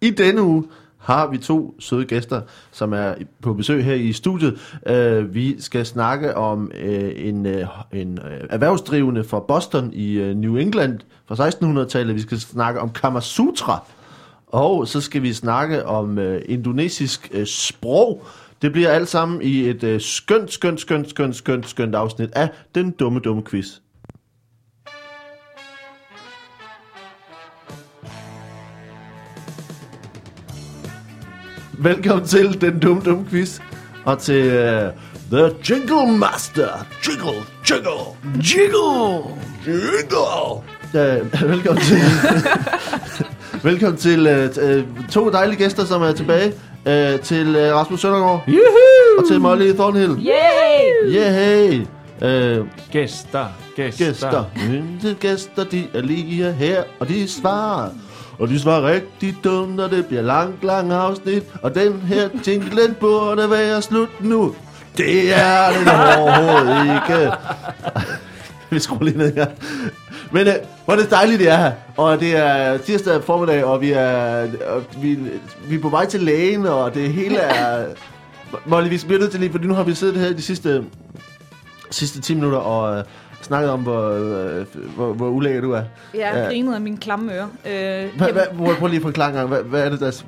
I denne uge har vi to søde gæster, som er på besøg her i studiet. Uh, vi skal snakke om uh, en, uh, en uh, erhvervsdrivende fra Boston i uh, New England fra 1600-tallet. Vi skal snakke om Kamasutra. Og så skal vi snakke om uh, indonesisk uh, sprog. Det bliver alt sammen i et uh, skønt, skønt, skønt, skønt, skønt, skønt afsnit af Den Dumme Dumme Quiz. Velkommen til Den Dumme Dumme Quiz. Og til uh, The Jingle Master. Jingle, jingle, jingle, jingle. Uh, velkommen til... velkommen til uh, to dejlige gæster, som er tilbage. Uh, til uh, Rasmus Søndergaard. Og til Molly Thornhill. Yay! Yeah, hey. Uh, Gæster, gæster. gæster. Mine gæster, de er lige her, og de svarer. Og de svarer rigtig dumt, og det bliver langt, langt afsnit. Og den her jingle, den burde være slut nu. Det er den overhovedet ikke. Vi skruer lige ned her. Men øh, hvor er det dejligt, det er her. Og det er tirsdag formiddag, og vi er, og vi, vi er på vej til lægen, og det hele er... Molly, vi bliver nødt til lige, fordi nu har vi siddet her de sidste, sidste 10 minutter og øh, snakket om, hvor, uh, hvor, hvor ulækker du er. Jeg Ja. ja. grinede af mine klamme ører. Øh, Hvad, jamen, hvad, prøv, lige at forklare en gang. Hvad, hvad, er det, der,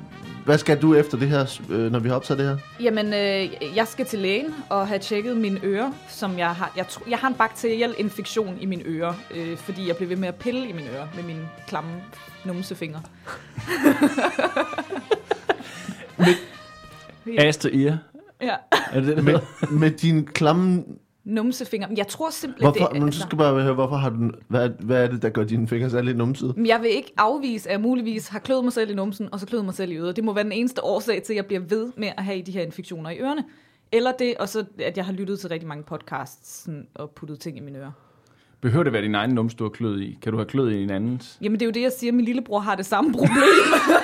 hvad skal du efter det her, øh, når vi har optaget det her? jamen øh, jeg skal til lægen og have tjekket mine ører, som jeg har... Jeg, tro, jeg har en bakteriel infektion i mine ører, øh, fordi jeg blev ved med at pille i mine ører med mine klamme numsefingre. Aster ear. Ja, Er det det, Med, med din klamme... numsefingre. Men Jeg tror simpelthen, Hvorfor, det men så skal bare høre, hvorfor har du, hvad, hvad er det, der gør dine fingre så lidt numsede? Men Jeg vil ikke afvise, at jeg muligvis har kløet mig selv i numsen, og så kløet mig selv i øret. Det må være den eneste årsag til, at jeg bliver ved med at have de her infektioner i ørerne. Eller det, og så at jeg har lyttet til rigtig mange podcasts sådan, og puttet ting i mine ører. Behøver det være din egen numse, du har kløet i? Kan du have kløet i en andens? Jamen det er jo det, jeg siger. Min lillebror har det samme problem.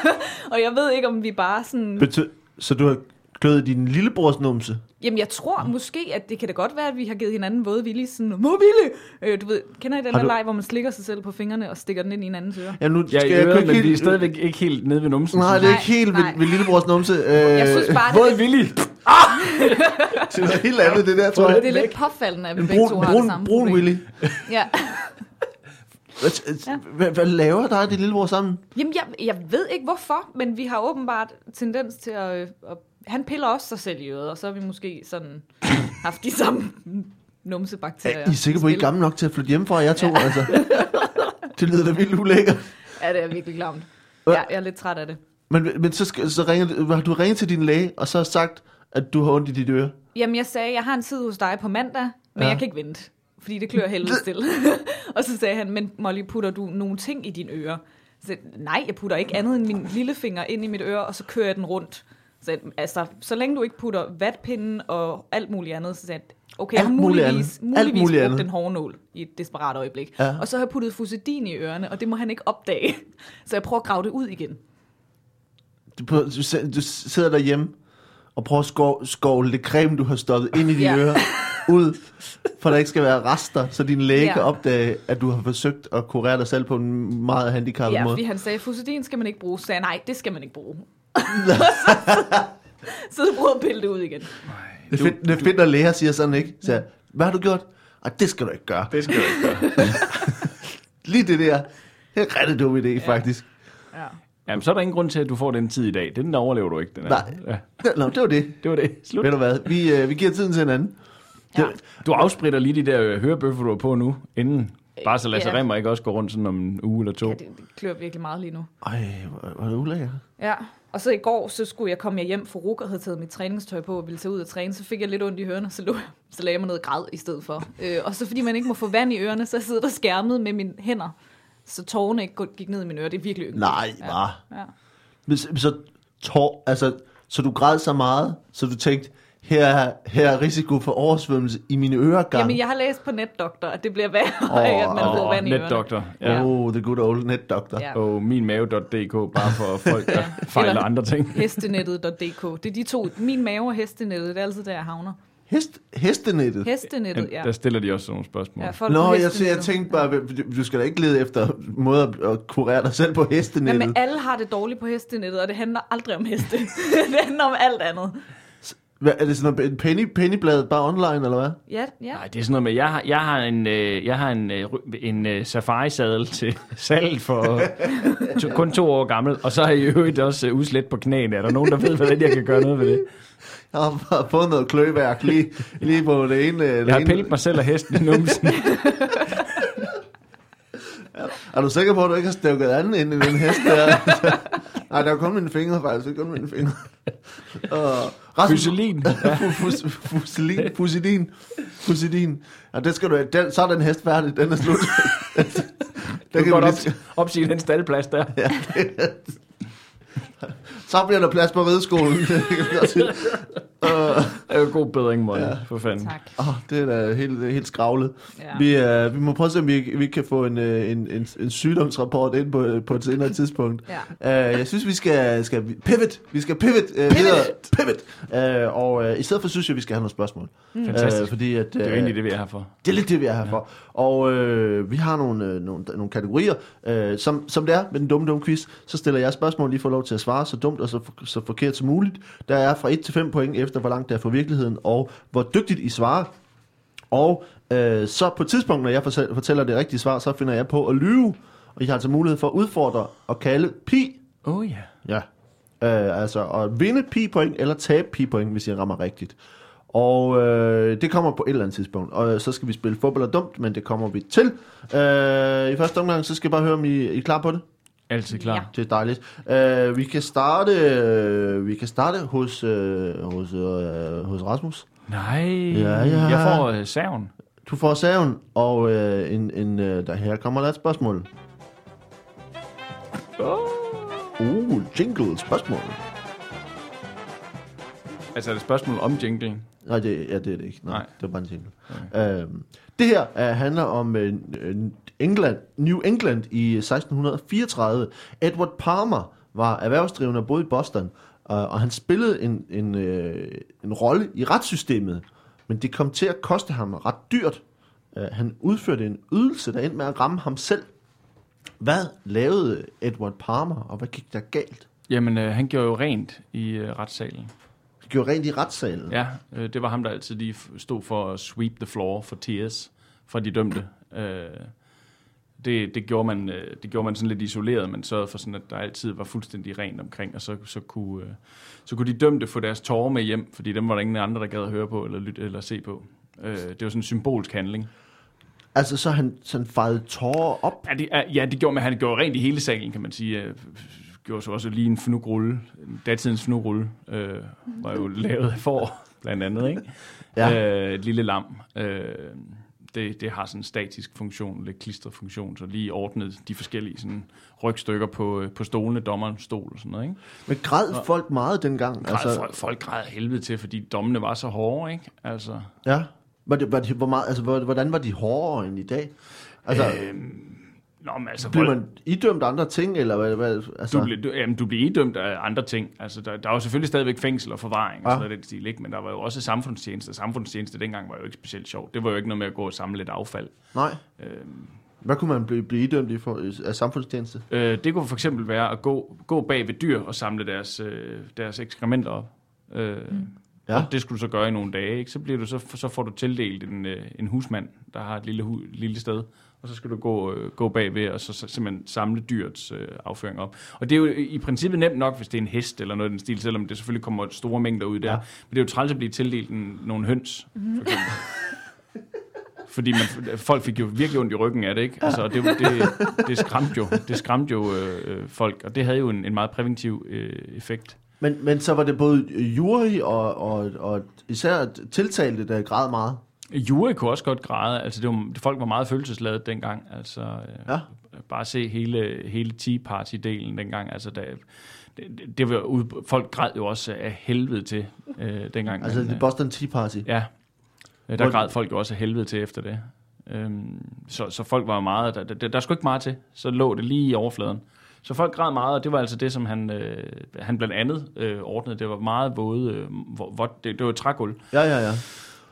og jeg ved ikke, om vi bare sådan... Bety- så du har kløet din lillebrors numse? Jamen jeg tror måske, at det kan da godt være, at vi har givet hinanden våde vilje. Sådan, vilje? Øh, du ved, kender I den der du- leg, hvor man slikker sig selv på fingrene og stikker den ind i hinandens øre? Ja, nu skal jeg øret, ikke men helt... vi er stadigvæk ikke helt nede ved numsen. Nej, det er ikke helt ved, nej. ved lillebrors numse. Øh, Jeg synes bare, Våd det er, lidt, vilje. det er noget helt andet, det der, tror jeg. det er lidt påfaldende, at vi begge to har det brun, samme brun. Willy. Ja. Hvad, Ja. hvad, hvad laver dig og din lillebror sammen? Jamen, jeg, jeg ved ikke hvorfor, men vi har åbenbart tendens til at, øh, at... Han piller også sig selv i øret, og så har vi måske sådan haft de samme numsebakterier. Er I sikre på, at I er gamle nok til at flytte hjemmefra, jeg to, ja. altså? Det lyder da vildt ulækkert. Ja, det er virkelig klamt. Ja, jeg er lidt træt af det. Men, men så, skal, så ringer, har du ringet til din læge, og så har sagt, at du har ondt i dit øre? Jamen, jeg sagde, jeg har en tid hos dig på mandag, men Ja. jeg kan ikke vente, fordi det klør helvede stille. og så sagde han, men Molly, putter du nogle ting i dine ører? Så nej, jeg putter ikke andet end min lillefinger ind i mit øre, og så kører jeg den rundt. Så altså, så længe du ikke putter vatpinden og alt muligt andet, så sagde jeg, okay, Alt muligvis, andet. Alt muligvis muligt andet. den hårde nål i et desperat øjeblik. Ja. Og så har jeg puttet fusedin i ørerne, og det må han ikke opdage. Så jeg prøver at grave det ud igen. Du, du, du sidder derhjemme og prøver at skov, skovle det creme, du har stoppet ind i dine Ja. ører, ud, for der ikke skal være rester, så din læge Ja. kan opdage, at du har forsøgt at kurere dig selv på en meget handicappet Ja, måde. fordi han sagde, fusedin skal man ikke bruge. Så sagde jeg, nej, det skal man ikke bruge. så prøvede at pille det ud igen. Det er fedt, det er fedt når læger siger sådan, ikke? Så, jeg, hvad har du gjort? Ej, det skal du ikke gøre. Det skal du ikke gøre. Lige det der. Det er en rigtig dum idé, ja. faktisk. Ja. Jamen, så er der ingen grund til, at du får den tid i dag. Den overlever du ikke. Den her. Nej. Ja, Nå, det var det. det var det. Slut. Ved du hvad? Vi, øh, vi giver tiden til hinanden. Ja. Du afspritter lige de der øh, hørebøffer, du har på nu, inden bare så Lasse Ja. Remmer ikke også går rundt sådan om en uge eller to. Ja, det, det klør virkelig meget lige nu. Ej, hvor, hvor er det ulækkert. Ja, og så i går, så skulle jeg komme hjem for Ruk og havde taget mit træningstøj på og ville tage ud og træne. Så fik jeg lidt ondt i ørerne, så, lå, jeg- så lagde jeg mig ned og græd i stedet for. Øh, og så fordi man ikke må få vand i ørerne, så sidder der skærmet med mine hænder. Så tårerne ikke gik ned i mine ører. Det er virkelig ynkeligt. Nej, ja. hva'? Ja. Men så, så, tår, altså, så du græd så meget, så du tænkte, her, er- her er risiko for oversvømmelse i mine øregang. Jamen, jeg har læst på netdoktor, at det bliver værre, oh, at man får Og vand i netdoktor. Ja. Oh, the good old net doctor. Ja. Og minmave.dk, bare for folk, der fejler Eller- andre ting. Hestenettet.dk. Det er de to. Min mave og hestenettet, det er altid der, jeg havner. Hest, hestenettet? Hestenettet, ja. Der stiller de også sådan nogle spørgsmål. ja Nå, jeg, jeg hestenettet. tænkte bare, du- skal da ikke lede efter måder at- at kurere dig selv på hestenettet. Jamen, alle har det dårligt på hestenettet, og det handler aldrig om heste. det handler om alt andet. Hvad, er det sådan noget, en penny, pennybladet bare online, eller hvad? Ja, ja. Nej, det er sådan noget med, jeg har, jeg har en, øh, jeg har en, øh, en øh, safari-sadel til salg for to, kun to år gammel, og så har jeg i øvrigt også øh, udslet på knæene. Er der nogen, der ved, hvordan jeg kan gøre noget ved det? Jeg har bare fået noget kløværk lige, lige på det ene. det Jeg har ene- pillet mig selv af hesten i numsen. Er du sikker på, at du ikke har stævket anden ind i den hest der? Nej, der er kun mine fingre, faktisk. Det er kun mine fingre. Uh, Fuselin. Fusilin. Fusilin. Fusilin. Ja, det skal du den, Så er den hest færdig. Den er slut. Du den kan godt op, lige, opsige den staldplads der. så bliver der plads på rideskolen. Uh, er jo god bedring, Molly, ja. for fanden. Tak. oh, det er da helt, helt skravlet. Ja. Vi, uh, vi må prøve at se, om vi, vi kan få en, øh, en, en, en sygdomsrapport ind på, på et senere tidspunkt. Ja. Uh, jeg synes, vi skal, skal pivot. Vi skal pivot, uh, pivot. videre. Pivot. Uh, og uh, i stedet for synes jeg, vi skal have nogle spørgsmål. Fantastisk. Uh, fordi at, uh, Det er jo egentlig det, vi er her for. det er lidt det, vi er her for. Og øh, vi har nogle, øh, nogle, nogle kategorier. Øh, som, som det er med den dumme, dumme quiz, så stiller jeg spørgsmål, lige får lov til at svare så dumt og så, så forkert som muligt. Der er fra 1 til 5 point efter, hvor langt det er fra virkeligheden, og hvor dygtigt I svarer. Og øh, så på et tidspunkt, når jeg fortæ- fortæller det rigtige svar, så finder jeg på at lyve. Og I har altså mulighed for at udfordre og kalde pi. Oh, ja. Ja. Øh, altså at vinde pi-point eller tabe pi-point, hvis I rammer rigtigt. Og øh, det kommer på et eller andet tidspunkt. Og øh, så skal vi spille fodbold og dumt, men det kommer vi til. Øh, I første omgang, så skal jeg bare høre, om I, I er klar på det. Altid klar. Ja. Det er dejligt. Øh, vi kan starte, øh, vi kan starte hos, øh, hos, øh, hos Rasmus. Nej. Ja, ja. Jeg får øh, saven. Du får saven, og øh, en, en, øh, der her kommer der et spørgsmål. Uh, jingle spørgsmål. Altså er det et spørgsmål om jinglen? Nej, det, ja, det er det ikke. Nej, Nej. det er bare en jingle. Okay. Øhm, det her uh, handler om uh, England, New England i 1634. Edward Palmer var erhvervsdrivende og boede i Boston, uh, og han spillede en, en, uh, en rolle i retssystemet, men det kom til at koste ham ret dyrt. Han udførte en ydelse, der endte med at ramme ham selv. Hvad lavede Edward Palmer, og hvad gik der galt? Jamen, øh, han gjorde jo rent i øh, retssalen. Det gjorde rent i retssalen. Ja, øh, det var ham, der altid lige stod for at sweep the floor for tears fra de dømte. Øh, det, det, gjorde man, øh, det gjorde man sådan lidt isoleret, men sørgede for sådan, at der altid var fuldstændig rent omkring, og så, så, kunne, øh, så kunne de dømte få deres tårer med hjem, fordi dem var der ingen andre, der gad at høre på eller lytte eller se på. Øh, det var sådan en symbolsk handling. Altså, så han, så han fejede tårer op. Ja, det, ja, det gjorde man. Han gjorde rent i hele salen, kan man sige. Gjorde så også lige en fnugrulle. Datidens fnugrulle øh, var jo lavet for, blandt andet, ikke? Ja. Øh, et lille lam. Øh, det, det har sådan en statisk funktion, lidt klistret funktion, så lige ordnet de forskellige sådan, rygstykker på, øh, på stolene, dommerens stol og sådan noget, ikke? Men græd folk meget dengang? Græd, altså, folk, folk græd helvede til, fordi dommene var så hårde, ikke? Altså, Ja. Var det, var det, hvor meget, altså, hvor- hvordan var de hårdere end i dag? Altså, øh, nå, men altså, bliver man idømt andre ting, eller hvad? hvad altså, Du, bliver, du, jamen, du bliver idømt af andre ting. Altså, der, der var selvfølgelig stadigvæk fængsel og forvaring og Ja. sådan noget den stil, ikke? men der var jo også samfundstjeneste. Samfundstjeneste dengang var jo ikke specielt sjovt. Det var jo ikke noget med at gå og samle lidt affald. nej. Øhm, Hvad kunne man blive, blive idømt i for, af samfundstjeneste? øh, det kunne for eksempel være at gå, gå bag ved dyr og samle deres, øh, deres ekskrementer op. Øh, Ja. ja. Og det skulle du så gøre i nogle dage. Ikke? Så, bliver du, så, så får du tildelt en, øh, en husmand, der har et lille, hu, lille sted. Og så skal du gå, øh, gå bagved og så, så simpelthen samle dyrets øh, afføring op. Og det er jo i princippet nemt nok, hvis det er en hest eller noget i den stil, selvom det selvfølgelig kommer store mængder ud der. Ja. Men det er jo træls at blive tildelt en, nogle høns, for eksempel. Fordi man, folk fik jo virkelig ondt i ryggen af det, ikke? Altså, det, det, det skræmte jo, det skræmte jo øh, øh, folk, og det havde jo en, en meget præventiv øh, effekt. Men, men så var det både jury og, og, og især tiltalte, der græd meget. Jury kunne også godt græde, altså det var, folk var meget følelsesladet dengang, altså øh, Ja. bare se hele, hele Tea Party-delen dengang, altså der, det, det var ude, folk græd jo også af helvede til øh, dengang. Altså, men, det øh, Boston Tea Party. Ja, Øh, der Hvor- græd folk jo også af helvede til efter det. Øhm, så, så folk var meget, der, der, der skulle ikke meget til, så lå det lige i overfladen. Så folk græd meget, og det var altså det, som han, øh, han blandt andet øh, ordnede. Det var meget våde, øh, hvor, hvor, det, det var trægulv. Ja, ja, ja.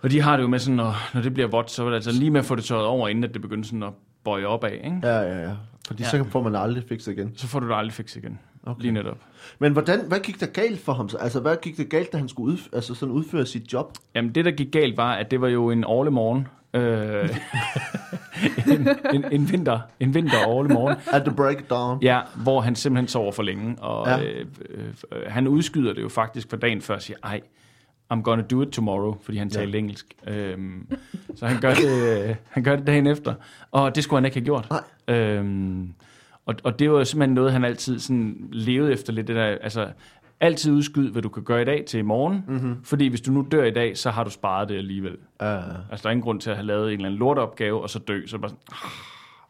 Og de har det jo med sådan, når, når det bliver vådt, så er det altså lige med at få det tørret over, inden at det begynder sådan at bøje opad, ikke? Ja, ja, ja. Fordi Ja. så får man aldrig fikset igen. Så får du det aldrig fikset igen. Okay. Lige netop. Men hvordan, hvad gik der galt for ham? så? Altså, hvad gik der galt, da han skulle udf- altså, sådan udføre sit job? Jamen, det der gik galt var, at det var jo en årlig morgen. Øh, en, en, en, vinter, en vinter årlig morgen. At the break of dawn. Ja, hvor han simpelthen sover for længe. Og Ja. ja. øh, øh, øh, han udskyder det jo faktisk for dagen før og siger, ej, I'm gonna do it tomorrow, fordi han Ja. talte engelsk. Øhm, så han gør, det, øh, han gør det dagen efter. Og det skulle han ikke have gjort. Nej. Øhm, og, og det var simpelthen noget, han altid sådan levede efter lidt det der, altså altid udskyd, hvad du kan gøre i dag til i morgen, mm-hmm. fordi hvis du nu dør i dag, så har du sparet det alligevel. Ja, ja. Altså der er ingen grund til at have lavet en eller anden lorteopgave, og så dø, så bare sådan, ah,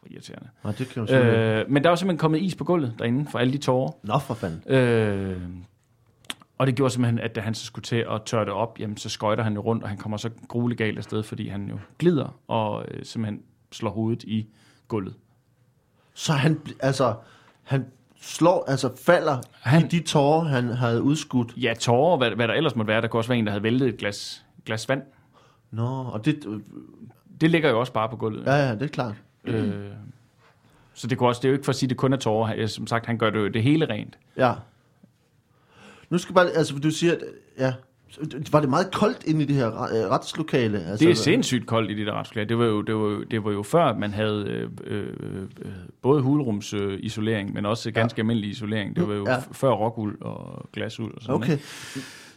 hvor irriterende. Nå, det kan. Øh, men der er jo simpelthen kommet is på gulvet derinde, for alle de tårer. Nå, for fanden. Øh, og det gjorde simpelthen, at da han så skulle til at tørre det op, jamen, så skøjter han jo rundt, og han kommer så grueligt galt afsted, fordi han jo glider og øh, simpelthen slår hovedet i gulvet. Så han, altså, han slår, altså falder han... I de tårer, han havde udskudt. Ja, tårer, hvad, hvad der ellers måtte være. Der kunne også være en, der havde væltet et glas, glas vand. Nå, og det, øh, Det ligger jo også bare på gulvet. ja, ja, det er klart. Øh, så det, kunne også, det er jo ikke for at sige, at det kun er tårer. Som sagt, han gør det det hele rent. Ja. Nu skal bare, altså, du siger, at, ja, var det meget koldt inde i det her øh, retslokale? Altså, Det er sindssygt koldt i det der retslokale. Det var jo, det var jo, det var jo før, man havde øh, øh, både hulrumsisolering, isolering, men også ganske ja. almindelig isolering. Det var jo Ja. før rockuld og glasuld og sådan Okay. Ikke?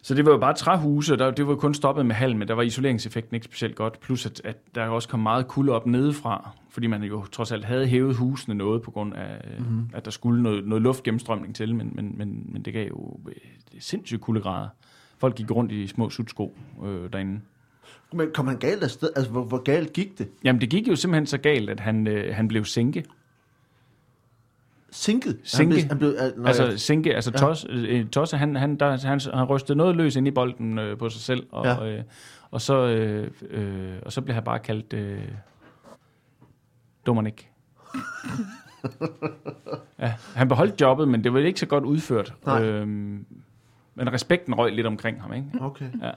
Så det var jo bare træhuse, og der, det var kun stoppet med halm, men der var isoleringseffekten ikke specielt godt. Plus at, at der også kom meget kulde op nedefra, fordi man jo trods alt havde hævet husene noget på grund af, mm-hmm. at der skulle noget, noget luftgennemstrømning til, men, men, men, men det gav jo øh, sindssygt kuldegrader. Folk gik rundt i små sutsko øh, derinde. Men kom han galt afsted? Altså, hvor, hvor galt gik det? Jamen, det gik jo simpelthen så galt, at han, øh, han blev sænke. Sinket? Sinke. Han blev, han blev, øh, Altså ja. sænke, altså Ja. tos, øh, Tosse, han, han, der, han, han rystede noget løs ind i bolden øh, på sig selv, og, ja. øh, og, så, øh, øh, og så blev han bare kaldt øh, Dominik. ja, han beholdt jobbet, men det var ikke så godt udført. Nej. Øhm, men respekten røg lidt omkring ham, ikke? Okay. Ja.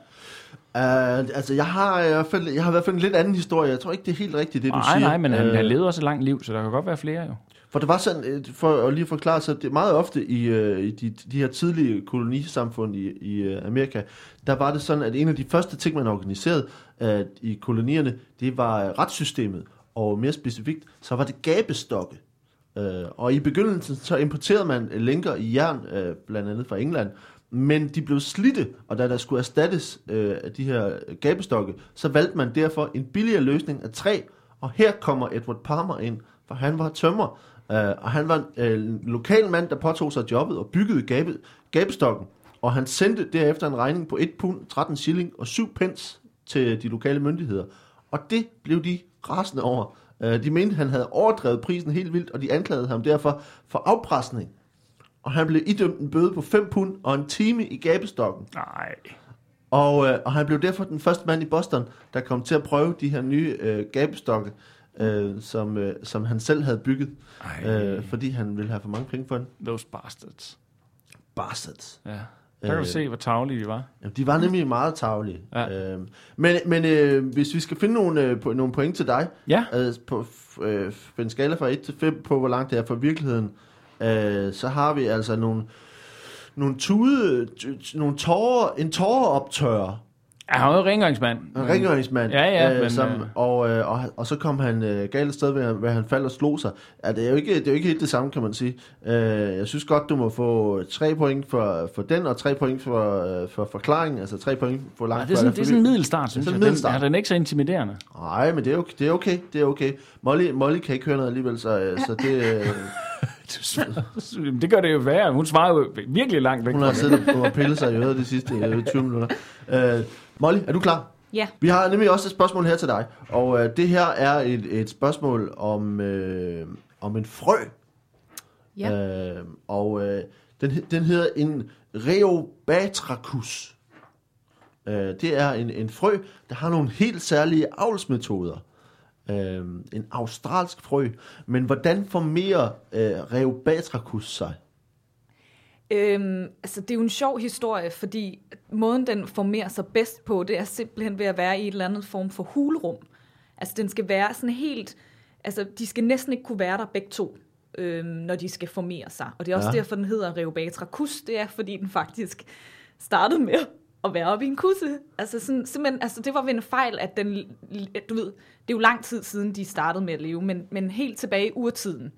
Uh, altså, jeg har, i hvert fald, jeg har i hvert fald en lidt anden historie. Jeg tror ikke, det er helt rigtigt, det du Nej, siger. nej, men han, Øh, han levede også et langt liv, så der kan godt være flere jo. For det var sådan, øh, for at lige forklare så det meget ofte i, øh, i de, de her tidlige kolonisamfund i, i øh, Amerika, der var det sådan, at en af de første ting, man organiserede øh, i kolonierne, det var øh, retssystemet, og mere specifikt, så var det gabestokke. Øh, og i begyndelsen, så importerede man øh, lænker i jern, øh, blandt andet fra England, men de blev slidte, og da der skulle erstattes øh, af de her gabestokke, så valgte man derfor en billigere løsning af træ, og her kommer Edward Palmer ind, for han var tømmer, øh, og han var øh, en lokal mand, der påtog sig jobbet og byggede gabe, gabestokken, og han sendte derefter en regning på 1 pund, 13 shilling og 7 pence til de lokale myndigheder. Og det blev de rasende over. Øh, De mente, han havde overdrevet prisen helt vildt, og de anklagede ham derfor for afpresning. Og han blev idømt en bøde på 5 pund og en time i gabestokken. Nej. Og, øh, og han blev derfor den første mand i Boston, der kom til at prøve de her nye øh, gabestokke, øh, som, øh, som han selv havde bygget, Ej. øh, fordi han ville have for mange penge for den. Those bastards. Bastards. Ja. Der kan Øh. du se, hvor taglige de var. Jamen, de var nemlig meget tavlige. Ja. Øh, men men øh, hvis vi skal finde nogle, øh, på, nogle point til dig, Ja. altså på øh, en skala fra 1 til 5 på, hvor langt det er fra virkeligheden, øh, så har vi altså nogle, nogle tude, nogle tårer, en tåreoptørrer, Ja, han var jo rengøringsmand. en rengøringsmand, Ja, ja, men, som, øh, og, øh, og, og så kom han øh, galt et sted, ved, at- han faldt og slog sig. Ja, det, er jo ikke, det er jo ikke helt det samme, kan man sige. Øh, jeg synes godt, du må få tre point for, for den, og tre point for, øh, for forklaringen, altså tre point for langt Ja, det er sådan, det er sådan en middelstart, synes Det er jeg. sådan middelstart. Den, ja, den er ikke så intimiderende. Nej, men det er okay. Det er okay. Det er okay. Molly, Molly kan ikke høre noget alligevel, så, øh, så det... Øh, det gør det jo værre. Hun svarer jo virkelig langt væk hun har det. siddet og pillet sig i øret de sidste øh, 20 minutter. Øh, Molly, er du klar? Ja. Vi har nemlig også et spørgsmål her til dig. Og øh, det her er et, et spørgsmål om, øh, om en frø. Ja. Øh, og øh, den, den hedder en Reobatrachus. Øh, det er en, en frø, der har nogle helt særlige avlsmetoder. Øh, en australsk frø. Men hvordan formerer øh, Reobatrachus sig? Øhm, altså, det er jo en sjov historie, fordi måden, den formerer sig bedst på, det er simpelthen ved at være i et eller andet form for hulrum. Altså, den skal være sådan helt... Altså, de skal næsten ikke kunne være der begge to, øhm, når de skal formere sig. Og det er også Ja. derfor, den hedder Reobatra Kus. Det er, fordi den faktisk startede med at være oppe i en kusse. Altså, sådan, simpelthen, altså, det var ved en fejl, at den... Du ved, det er jo lang tid siden, de startede med at leve, men, men helt tilbage i urtiden.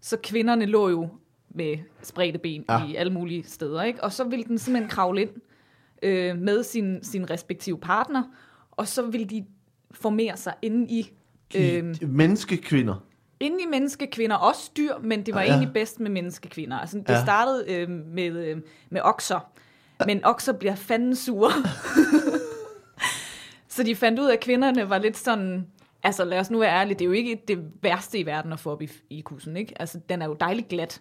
Så kvinderne lå jo med spredte ben Ja. ja. i alle mulige steder, ikke? Og så ville den simpelthen kravle ind øh, med sin, sin respektive partner, og så ville de formere sig inde i, øh, De menneskekvinder. inde i menneskekvinder, også dyr, men det var Ja. ja. egentlig bedst med menneskekvinder. Altså, det ja. startede øh, med, øh, med okser, men okser bliver fanden sure. så de fandt ud af, at kvinderne var lidt sådan... Altså lad os nu være ærlige, det er jo ikke det værste i verden at få op i, i kussen, ikke? Altså den er jo dejligt glat.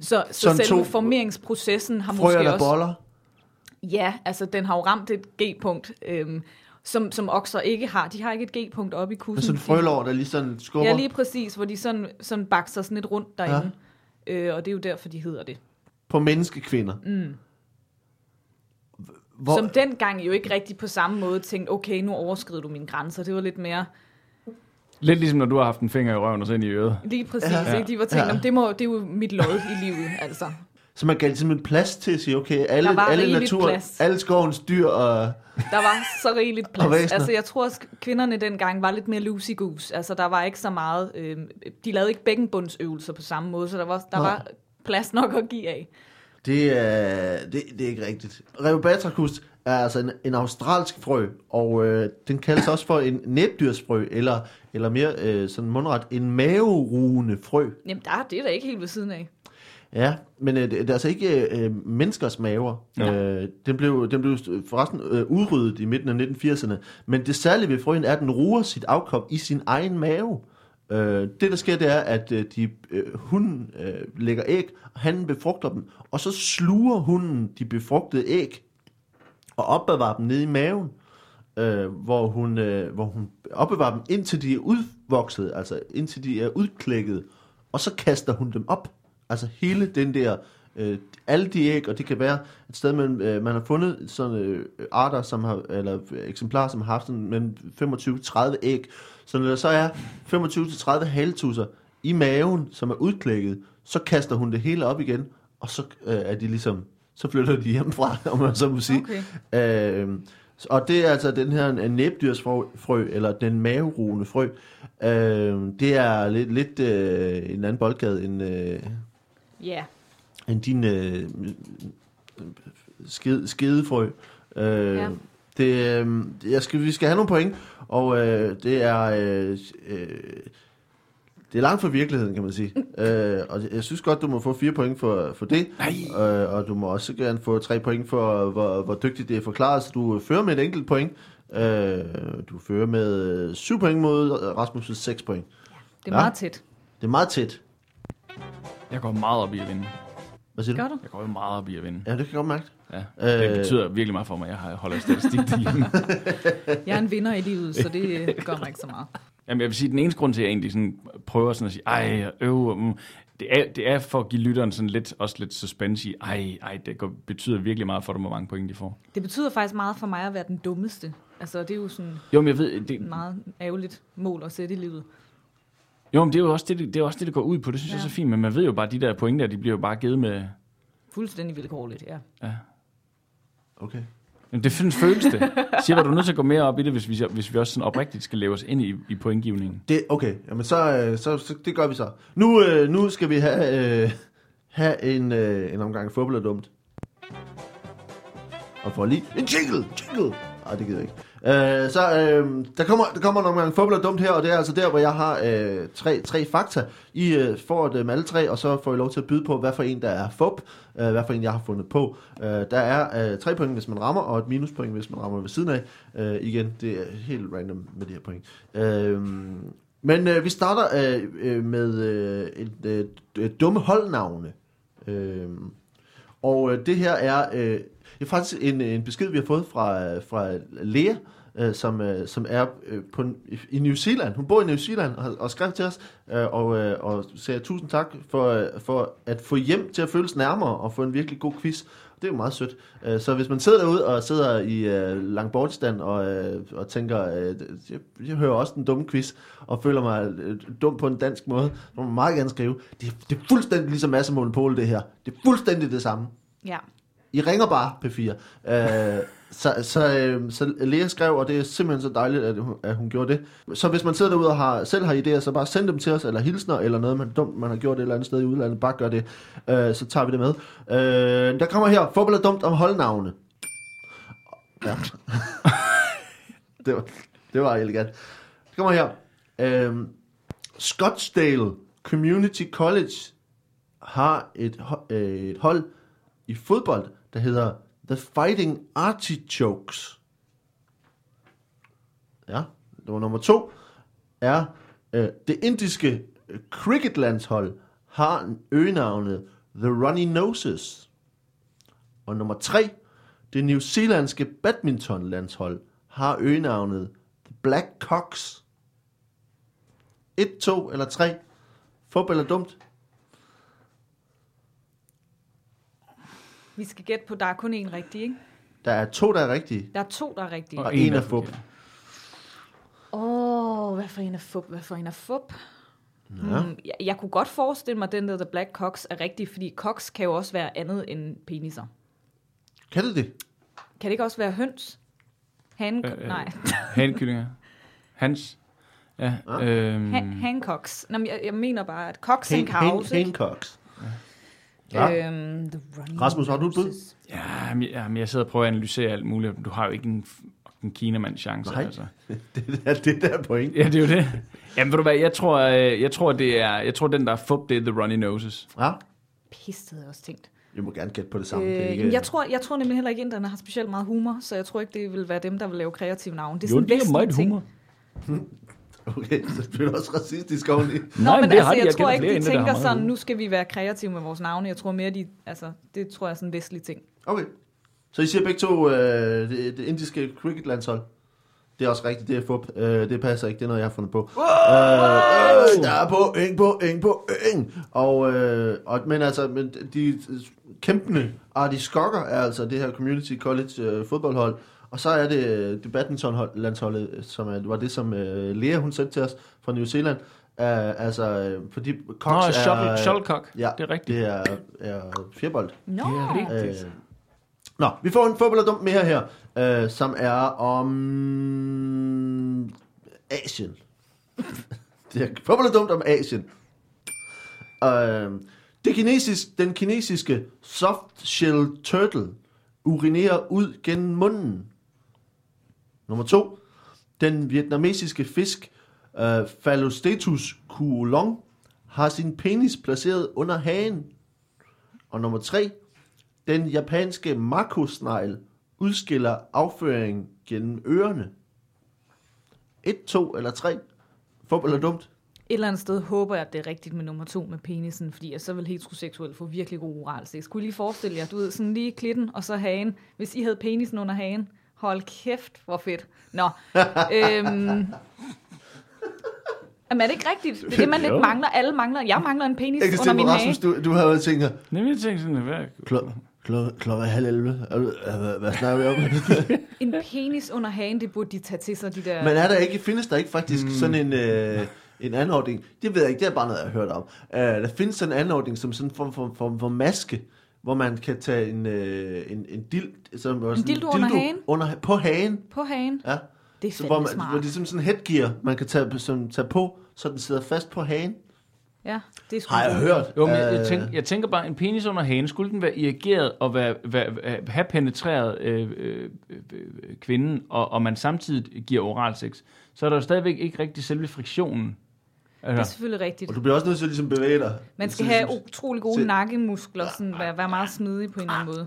Så, så Sådan selve formeringsprocessen har måske også... boller. Ja, altså den har jo ramt et G-punkt, øhm, som, som okser ikke har. De har ikke et G-punkt oppe i kussen. Med sådan en De- frølår, der lige sådan skubber. Ja, lige præcis, hvor de sådan, sådan bakser sådan lidt rundt derinde. Ja. Øh, og det er jo derfor, de hedder det. På menneskekvinder. Mm. Hvor, Som dengang jo ikke rigtig på samme måde tænkte, okay, nu overskrider du mine grænser. Det var lidt mere Lidt ligesom når du har haft en finger i røven og så ind i øret. lige præcis. Ja. Ikke? De var tænkt, Ja. det, må, det er jo mit lod i livet, altså. så man gav simpelthen plads til at sige, okay, alle, alle naturen, plads. alle skovens dyr og... Der var så rigeligt plads. Altså, jeg tror, at kvinderne dengang var lidt mere loosey-goose. Altså, der var ikke så meget... Øh, de lavede ikke bækkenbundsøvelser på samme måde, så der var, der var plads nok at give af. Det er, det, det er ikke rigtigt. Reobatracus er altså en, en australsk frø, og øh, den kaldes også for en næbdyrsfrø, eller, eller mere øh, sådan mundret, en maverugende frø. Jamen, der, det er da ikke helt ved siden af. Ja, men øh, det er altså ikke øh, menneskers maver. Ja. Øh, den, blev, den blev forresten øh, udryddet i midten af 1980'erne, men det særlige ved frøen er, at den ruger sit afkom i sin egen mave. Øh, det, der sker, det er, at øh, de, øh, hunden øh, lægger æg, og han befrugter dem, og så sluger hunden de befrugtede æg, og opbevarer dem nede i maven, øh, hvor, hun, øh, hvor hun opbevarer dem, indtil de er udvokset, altså indtil de er udklækket, og så kaster hun dem op. Altså hele den der, øh, alle de æg, og det kan være et sted, man, øh, man har fundet sådan øh, arter, som har, eller øh, eksemplarer, som har haft sådan mellem 25-30 æg. Så når der så er 25-30 haltusser i maven, som er udklækket, så kaster hun det hele op igen, og så øh, er de ligesom, så flytter de hjemmefra, om man så må sige. Okay. Øh, og det er altså den her næbdyrsfrø, frø, eller den maverugende frø. Øh, det er lidt, lidt øh, en anden boldgade end, øh, Ja. end din øh, skede, skedefrø. Øh, Ja. det, øh, jeg skal, vi skal have nogle point, og øh, det er... Øh, øh, det er langt fra virkeligheden, kan man sige. øh, og jeg synes godt, du må få fire point for, for det. Nej. Øh, og du må også gerne få tre point for, hvor, hvor dygtigt det er forklaret. Så du fører med et enkelt point. Øh, du fører med øh, syv point mod Rasmus' seks point. Det er Ja. meget tæt. Det er meget tæt. Jeg går meget op i at vinde. Hvad siger du? Gør du? Jeg går jo meget op i at vinde. Ja, det kan jeg godt mærke. Ja. Det Øh. betyder virkelig meget for mig, at jeg holder statistik derhjemme. Jeg er en vinder i livet, så det øh, gør mig ikke så meget. Jamen, jeg vil sige, den eneste grund til, at jeg egentlig sådan prøver sådan at sige, ej, øv, mm, det er, det er for at give lytteren sådan lidt, også lidt suspense i, ej, ej, det går, betyder virkelig meget for dem, hvor mange point de får. Det betyder faktisk meget for mig at være den dummeste. Altså, det er jo sådan Jo, men jeg ved, det, et meget ærgerligt mål at sætte i livet. jo, men det er jo også det, det, det, er også det, det går ud på. Det synes ja. jeg er så fint, men man ved jo bare, at de der point der, de bliver jo bare givet med, Fuldstændig vilkårligt, ja. ja. Okay. Jamen, det findes føles det. Siger, du er nødt til at gå mere op i det, hvis vi, hvis vi også sådan oprigtigt skal leve os ind i, i pointgivningen. Det, okay, jamen så, øh, så, så det gør vi så. Nu, øh, nu skal vi have, øh, have en, øh, en omgang fodbold er dumt. Og for lige en jingle, jingle. Nej, det gider jeg ikke. Øh, så øh, der, kommer, der kommer nogle gange fodbold dumt her, og det er altså der, hvor jeg har øh, tre, tre fakta. I øh, får dem alle tre, og så får I lov til at byde på, hvad for en der er fup, øh, hvad for en jeg har fundet på. Øh, der er øh, tre point, hvis man rammer, og et minuspoint, hvis man rammer ved siden af. Øh, igen, det er helt random med de her point. Øh, men øh, vi starter øh, øh, med øh, et øh, dumme holdnavne. Øh, og øh, det her er... Øh, det er faktisk en, en besked, vi har fået fra, fra Lea, øh, som, øh, som er øh, på, i- New Zealand. Hun bor i New Zealand og, og skrev til os øh, og, øh, og sagde tusind tak for, øh, for at få hjem til at føles nærmere og få en virkelig god quiz. Det er jo meget sødt. Øh, Så hvis man sidder derude og sidder i øh, langbortstand og, øh, og tænker, øh, jeg, jeg hører også den dumme quiz, og føler mig øh, dum på en dansk måde, så må man meget gerne skrive. Det, det er fuldstændig ligesom masse monopol, det her. Det er fuldstændig det samme. Ja. I ringer bare, P4. Øh, så, så, øh, så Lea skrev, og det er simpelthen så dejligt, at hun, at hun gjorde det. Så hvis man sidder derude og har, selv har idéer, så bare send dem til os, eller hilsner, eller noget man, dumt, man har gjort et eller andet sted i udlandet, bare gør det. Øh, så tager vi det med. Øh, der kommer her, fodbold er dumt om holdnavne. Ja. det, var, det var elegant. Der kommer her. Øh, Scottsdale Community College har et, øh, et hold i fodbold, der hedder The Fighting Artichokes. Ja, det var nummer to. Er øh, det indiske øh, cricketlandshold har øgenavnet The Runny Noses. Og nummer tre, det new zealandske badmintonlandshold har øgenavnet The Black Cocks. Et, to eller tre. Fodbold er dumt. Vi skal gætte på, der er kun én rigtig, ikke? Der er to, der er rigtige. Der er to, der er rigtige. Og en er fup. Åh, oh, hvad for en er fup? Hvad for en er fup? Ja. Hmm, jeg, jeg kunne godt forestille mig, at den der The Black Cox er rigtig, fordi cox kan jo også være andet end peniser. Kan det det? Kan det ikke også være høns? Han, Øh, øh. nej, Hankyllinger. Hans. Ja. Ah. Øhm, Han, Hancocks. Nå, men jeg, jeg mener bare, at Cox Hen, and Cows, hen, ikke? Ja. Øhm, Rasmus, har du et bud? Ja, men, ja, men jeg sidder og prøver at analysere alt muligt. Du har jo ikke en, en kinamands chance. Nej. Altså. Det er det der point. Ja, det er jo det. Jamen, ved du hvad, jeg tror, øh, jeg tror, det er, jeg tror, den der er fup, det er The Runny Noses. Ja, Pis, det havde jeg også tænkt. vi må gerne gætte på det samme. det er Øh, ikke... jeg, tror, jeg tror nemlig heller ikke, at inderne har specielt meget humor, så jeg tror ikke, det vil være dem, der vil lave kreative navne. Det er Jo, sådan det er vestlige meget ting. humor. Okay, så bliver du også racistisk oveni. Nå, Nej, men det altså, har de. jeg, Jeg tror ikke, de tænker sådan, nu skal vi være kreative med vores navne. Jeg tror mere, de, altså, det tror jeg er sådan en vestlig ting. Okay. Så I siger begge to, øh, det, det indiske cricketlandshold. Det er også rigtigt, det er fup. Øh, det passer ikke, det er noget, jeg har fundet på. Øh, øh, der er på, ing på, ing på, ing. Og, øh, og, men altså, men de kæmpende Artie Skokker er altså det her Community College øh, fodboldhold. Og så er det, øh, det badmintonlandsholdet, som er, var det, som øh, Lea hun sendte til os fra New Zealand. Uh, altså, øh, fordi Nå, Cox er... shuttle, shuttlecock. Ja, Det er rigtigt. det er, er fjerbold. Nå, Det er rigtigt. Øh, Nå, vi får en fodbold og dumt mere her, øh, som er om Asien. det er fodbold og dumt om Asien. Øh, det kinesisk, den kinesiske soft shell turtle urinerer ud gennem munden. Nummer to. Den vietnamesiske fisk øh, Phallostetus kuolong har sin penis placeret under hagen. Og nummer tre. Den japanske makosnegl udskiller afføring gennem ørerne. Et, to eller tre. Fup eller dumt. et eller andet sted håber jeg, at det er rigtigt med nummer to med penisen, fordi jeg så vil heteroseksuelt få virkelig god oral sex. Kunne I lige forestille jer, du ved, sådan lige klitten og så hagen. Hvis I havde penisen under hagen, hold kæft, hvor fedt. Nå, øhm, Jamen er det ikke rigtigt? Det er det, man lidt mangler. Alle mangler. Jeg mangler en penis Jeg kan under min Rasmus, hage. du, du har jo tænkt, men jeg tænkte sådan, hvad? klokken er halv 11. Er du- øh, Hvad, hvad snakker vi om? En penis under hagen, det burde de tage til sig, de der... Men er der ikke, findes der ikke faktisk mm. sådan en, øh, en anordning? Det ved jeg ikke, det er bare noget, jeg har hørt om. Uh, der findes sådan en anordning som sådan en form for, for, for maske, hvor man kan tage en, øh, en, en, dild, som, en dildo under hagen? Under, på hagen, På hagen. ja. Det er Så hvor, man, smart. hvor det er som sådan en headgear, man kan tage, som, tage på, så den sidder fast på hagen. Ja, det er sgu Har jeg godt. hørt. Jo, men jeg, jeg, Øh, tænker, jeg tænker bare, en penis under hagen, skulle den være irrigeret og være, være, være, have penetreret øh, øh, øh, kvinden, og, og man samtidig giver oral sex, så er der jo stadigvæk ikke rigtig selve friktionen. Det er Altså, selvfølgelig rigtigt. Og du bliver også nødt til at ligesom bevæge dig. Man skal have utrolig gode se- nakkemuskler, sådan være, være meget smidig på en eller anden måde.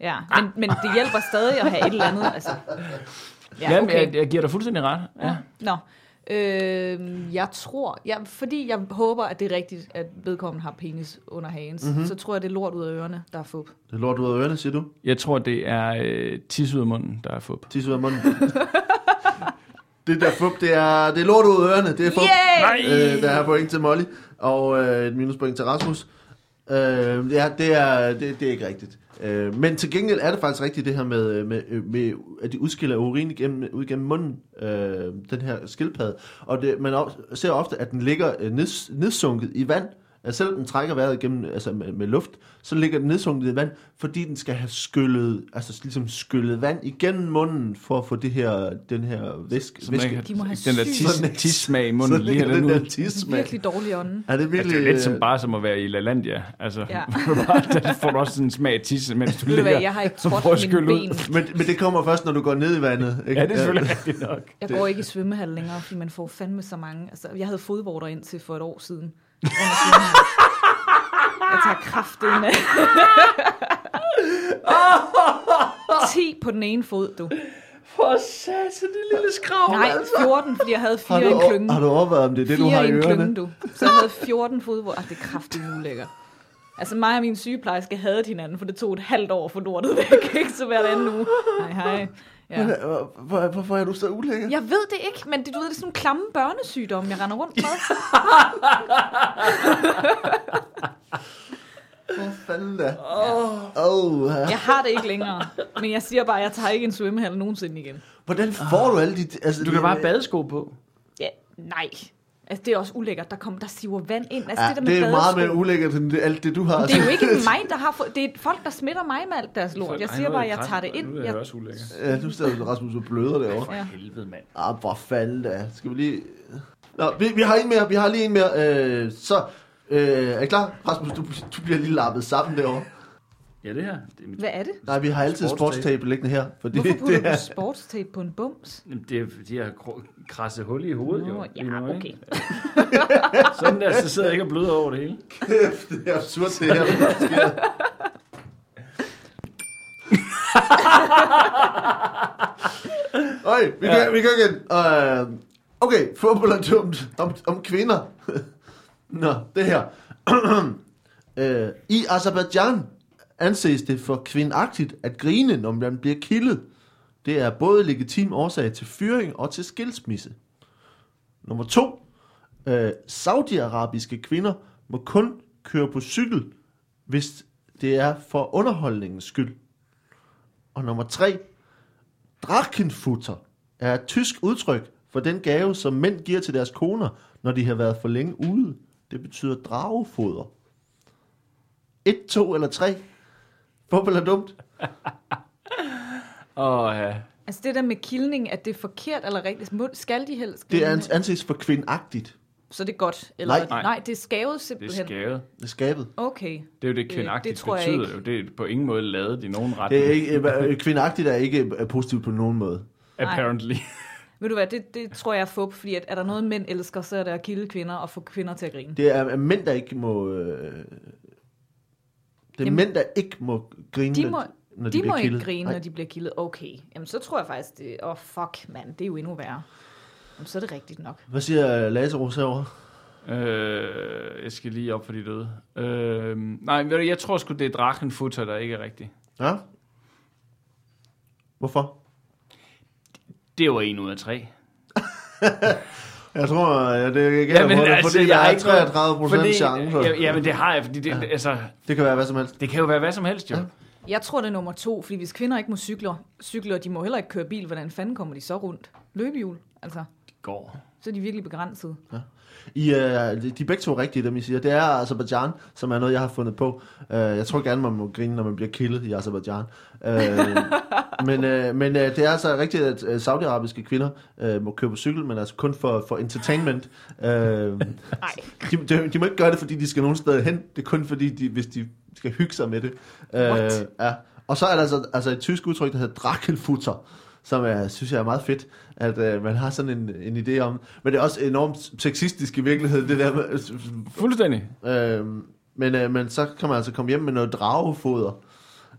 Ja, men, men det hjælper stadig at have et eller andet. Altså. ja, okay. jeg, jeg giver dig fuldstændig ret. Ja. Nå, Øh, jeg tror, ja, fordi jeg håber, at det er rigtigt, at vedkommende har penis under hagen, Mhm. mm-hmm. så tror jeg, det er lort ud af ørerne, der er fup. Det er lort ud af ørerne, siger du? Jeg tror, det er øh, tis ud af munden, der er fup. Tisse ud af munden. det der fup, det er, det er lort ud af ørerne. Det er fup. Yay! Øh, der er point til Molly, og øh, et minuspoint til Rasmus. Øh, ja, det er, det, det er ikke rigtigt. Øh, men til gengæld er det faktisk rigtigt, det her med, med, med at de udskiller urin igennem, ud gennem munden, øh, den her skildpadde. Og det, man ser ofte, at den ligger øh, neds, nedsunket i vand. Altså selvom den trækker vejret igennem altså med, med luft, så ligger den nedsunket i vand, fordi den skal have skyllet, altså ligesom skyllet vand igennem munden, for at få det her, den her væske. Så væske. kan, De må have den der tis, tissmag i Så munden lige ligger den den der tissmag. Virkelig dårlig ånden. Er det Altså, virkelig... det er lidt som øh, bare som at være i LaLandia. Altså, Ja. ja. der får du også sådan en smag af tisse, mens du ligger. hvad, jeg har ikke så prøv at ud. ben. Men, men det kommer først, når du går ned i vandet. Ikke? Ja, det er selvfølgelig rigtigt nok. Jeg går ikke i svømmehal længere, fordi man får fandme så mange. Altså, jeg havde fodvorter ind til for et år siden. Jeg tager kraftet med. 10 på den ene fod, du. For satan, det lille skrav. Nej, 14, fordi jeg havde Har fire i en klynge. har du overvejet, om det er det, du fire har i i en ørerne? klynge, du. Så jeg havde 14 fodvorter. Ah, det er kraftigt ulækkert. Altså mig og min sygeplejerske havde hinanden, for det tog et halvt år for lortet væk, ikke? Så hver anden uge. Hej, hej. Ja. Hvor, hvor, hvorfor er du så ulækker? Jeg ved det ikke, men det, du ved, det er sådan nogle klamme børnesygdomme, jeg render rundt med. Hvor fanden da? Åh, oh, Jeg har det ikke længere, men jeg siger bare, at jeg tager ikke en svømmehal nogensinde igen. Hvordan får du alle de... Altså, Du kan bare have badesko på. Ja, nej. Altså, det er også ulækkert. Der, kommer, der siver vand ind. Altså, Ja, det, der det med er meget mere ulækkert end det, alt det, du har. Det er jo ikke mig, der har fået... Det er folk, der smitter mig med alt deres lort. Jeg siger bare, at jeg tager det ind. Nu er Jeg, også ulækker. Ja, du står Rasmus og bløder derovre. ja. Helvede, mand. Ah, hvor fanden da. Skal vi lige... Nå, vi, vi har en mere. Vi har lige en mere. Øh, så, øh, er I klar? Rasmus, du, du bliver lige lappet sammen derovre. Ja, det her. Det er, mit, Hvad er det? Nej, vi har altid Sportstape. sportstape liggende her. Fordi Hvorfor putter det er, du sportstape på en bums? Jamen, det er, de har kro- krasset hul i hovedet, jo. Nå, lige ja, nu, okay. Sådan der, så sidder jeg ikke og bløder over det hele. det er absurd, det her. Øj, vi kan, vi kan igen. Uh, okay, fodbold er dumt om, om kvinder. Nå, det her. uh, I Azerbaijan anses det for kvindagtigt at grine, når man bliver kildet. Det er både legitim årsag til fyring og til skilsmisse. Nummer to. Øh, saudiarabiske kvinder må kun køre på cykel, hvis det er for underholdningens skyld. Og nummer tre. Drachenfutter er et tysk udtryk for den gave, som mænd giver til deres koner, når de har været for længe ude. Det betyder dragefoder. Et, to eller tre. Fodbold er dumt. Åh, ja. Altså det der med kildning, at det er forkert eller rigtigt, skal de helst Det er anses for kvindagtigt. Så det er godt? Eller Nej. nej. det er skavet Det er simpelthen. skavet. Det er skabet. Okay. Det er jo det, Øh, kvindagtigt det tror jeg betyder ikke. jo. Det er på ingen måde lavet i nogen retning. Det er ikke, øh, kvindagtigt er ikke øh, positivt på nogen måde. Apparently. Ved du hvad, det, det tror jeg er fup, fordi at er der noget, mænd elsker, så er det at kilde kvinder og få kvinder til at grine. Det er mænd, der ikke må... Øh, det er Jamen, mænd, der ikke må grine, De må, når de, de, må bliver ikke grine, Nej. når de bliver kildet. Okay, jamen så tror jeg faktisk, det åh oh, fuck mand, det er jo endnu værre. Jamen, så er det rigtigt nok. Hvad siger Lazarus herovre? Øh, jeg skal lige op for de døde. Øh, nej, jeg tror sgu, det er Drachenfutter, der ikke er rigtigt. Ja? Hvorfor? Det var en ud af tre. Jeg tror, ja, det er ikke Jamen, på det, altså, fordi jeg der har er ikke 33 procent chance. ja, ja, men det har jeg, fordi det, ja. altså, Det kan være hvad som helst. det kan jo være hvad som helst, jo. Ja. Ja. Jeg tror, det er nummer to, fordi hvis kvinder ikke må cykle, cykle og de må heller ikke køre bil, hvordan fanden kommer de så rundt? Løbehjul, altså. Det går. Så er de virkelig begrænset. I, uh, de er begge to rigtige, dem I siger. Det er Azerbaijan, som er noget, jeg har fundet på. Uh, jeg tror gerne, man må grine, når man bliver kildet i Azerbaijan. Uh, men uh, men uh, det er altså rigtigt, at uh, saudiarabiske kvinder uh, må køre på cykel, men altså kun for, for entertainment. Uh, Nej. de, de, de må ikke gøre det, fordi de skal nogen steder hen. Det er kun fordi, de, hvis de skal hygge sig med det. What? ja. Og så er der altså, altså et tysk udtryk, der hedder Drachenfutter, som jeg synes jeg er meget fedt, at øh, man har sådan en, en idé om. Men det er også enormt sexistisk i virkeligheden, det der med, Fuldstændig. øh, men, øh, men så kan man altså komme hjem med noget dragefoder.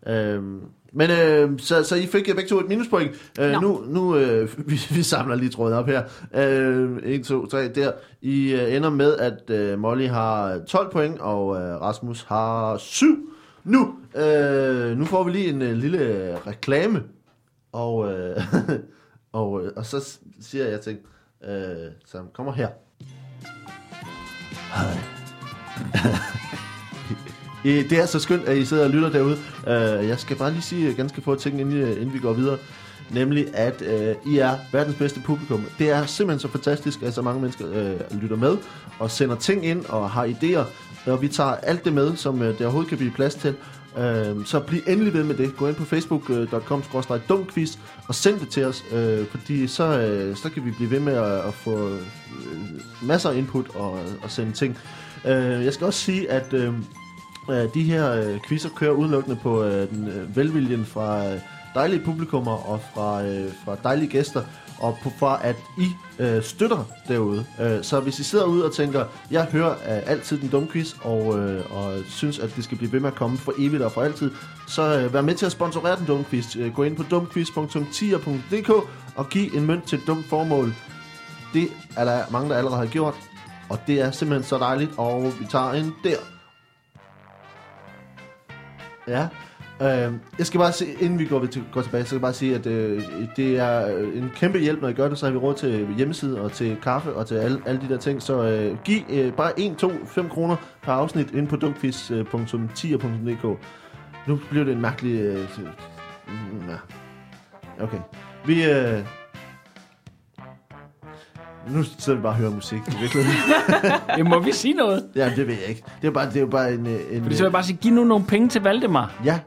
Øhm, men øh, så, så I fik begge to et minuspoint. Øh, nu nu øh, vi, vi samler lige tråden op her. Øh, 1, 2, 3, der. I øh, ender med, at øh, Molly har 12 point, og øh, Rasmus har 7. Nu, øh, nu får vi lige en øh, lille øh, reklame. Og, øh, og, øh, og så s- siger jeg ting, øh, som kommer her. Hej. Det er så skønt, at I sidder og lytter derude. Øh, Jeg skal bare lige sige ganske få ting, inden, inden vi går videre. Nemlig, at øh, I er verdens bedste publikum. Det er simpelthen så fantastisk, at så mange mennesker øh, lytter med og sender ting ind og har idéer. Og vi tager alt det med, som øh, der overhovedet kan blive plads til. Øh, så bliv endelig ved med det. Gå ind på facebook.com dumquiz og send det til os, øh, fordi så, øh, så kan vi blive ved med at, at få øh, masser af input og, og sende ting. Øh, jeg skal også sige, at øh, de her øh, quizzer kører udelukkende på øh, den øh, velviljen fra øh, dejlige publikummer og fra, øh, fra dejlige gæster, og på, for at I øh, støtter derude. Øh, så hvis I sidder ude og tænker, jeg hører øh, altid den dumme quiz, og, øh, og synes, at det skal blive ved med at komme for evigt og for altid, så øh, vær med til at sponsorere den dumme quiz. Øh, gå ind på dumquiz.tier.dk og giv en mønt til et dumt formål. Det er der mange, der allerede har gjort, og det er simpelthen så dejligt, og vi tager en der. Ja. Øh, jeg skal bare se, inden vi går, til, går tilbage, så skal jeg bare sige, at øh, det er øh, en kæmpe hjælp, når I gør det, så har vi råd til hjemmeside og til kaffe og til alle, alle de der ting. Så øh, giv øh, bare 1, 2, 5 kroner per afsnit ind på dumquiz.tier.dk. Nu bliver det en mærkelig... Øh. Mm, okay. Vi... Øh, nu sidder vi bare og hører musik. i virkeligheden. Jamen, må vi sige noget? ja, det ved jeg ikke. Det er, bare, det er jo bare en... øh, en Fordi så vil jeg bare sige, giv nu nogle penge til Valdemar. Ja,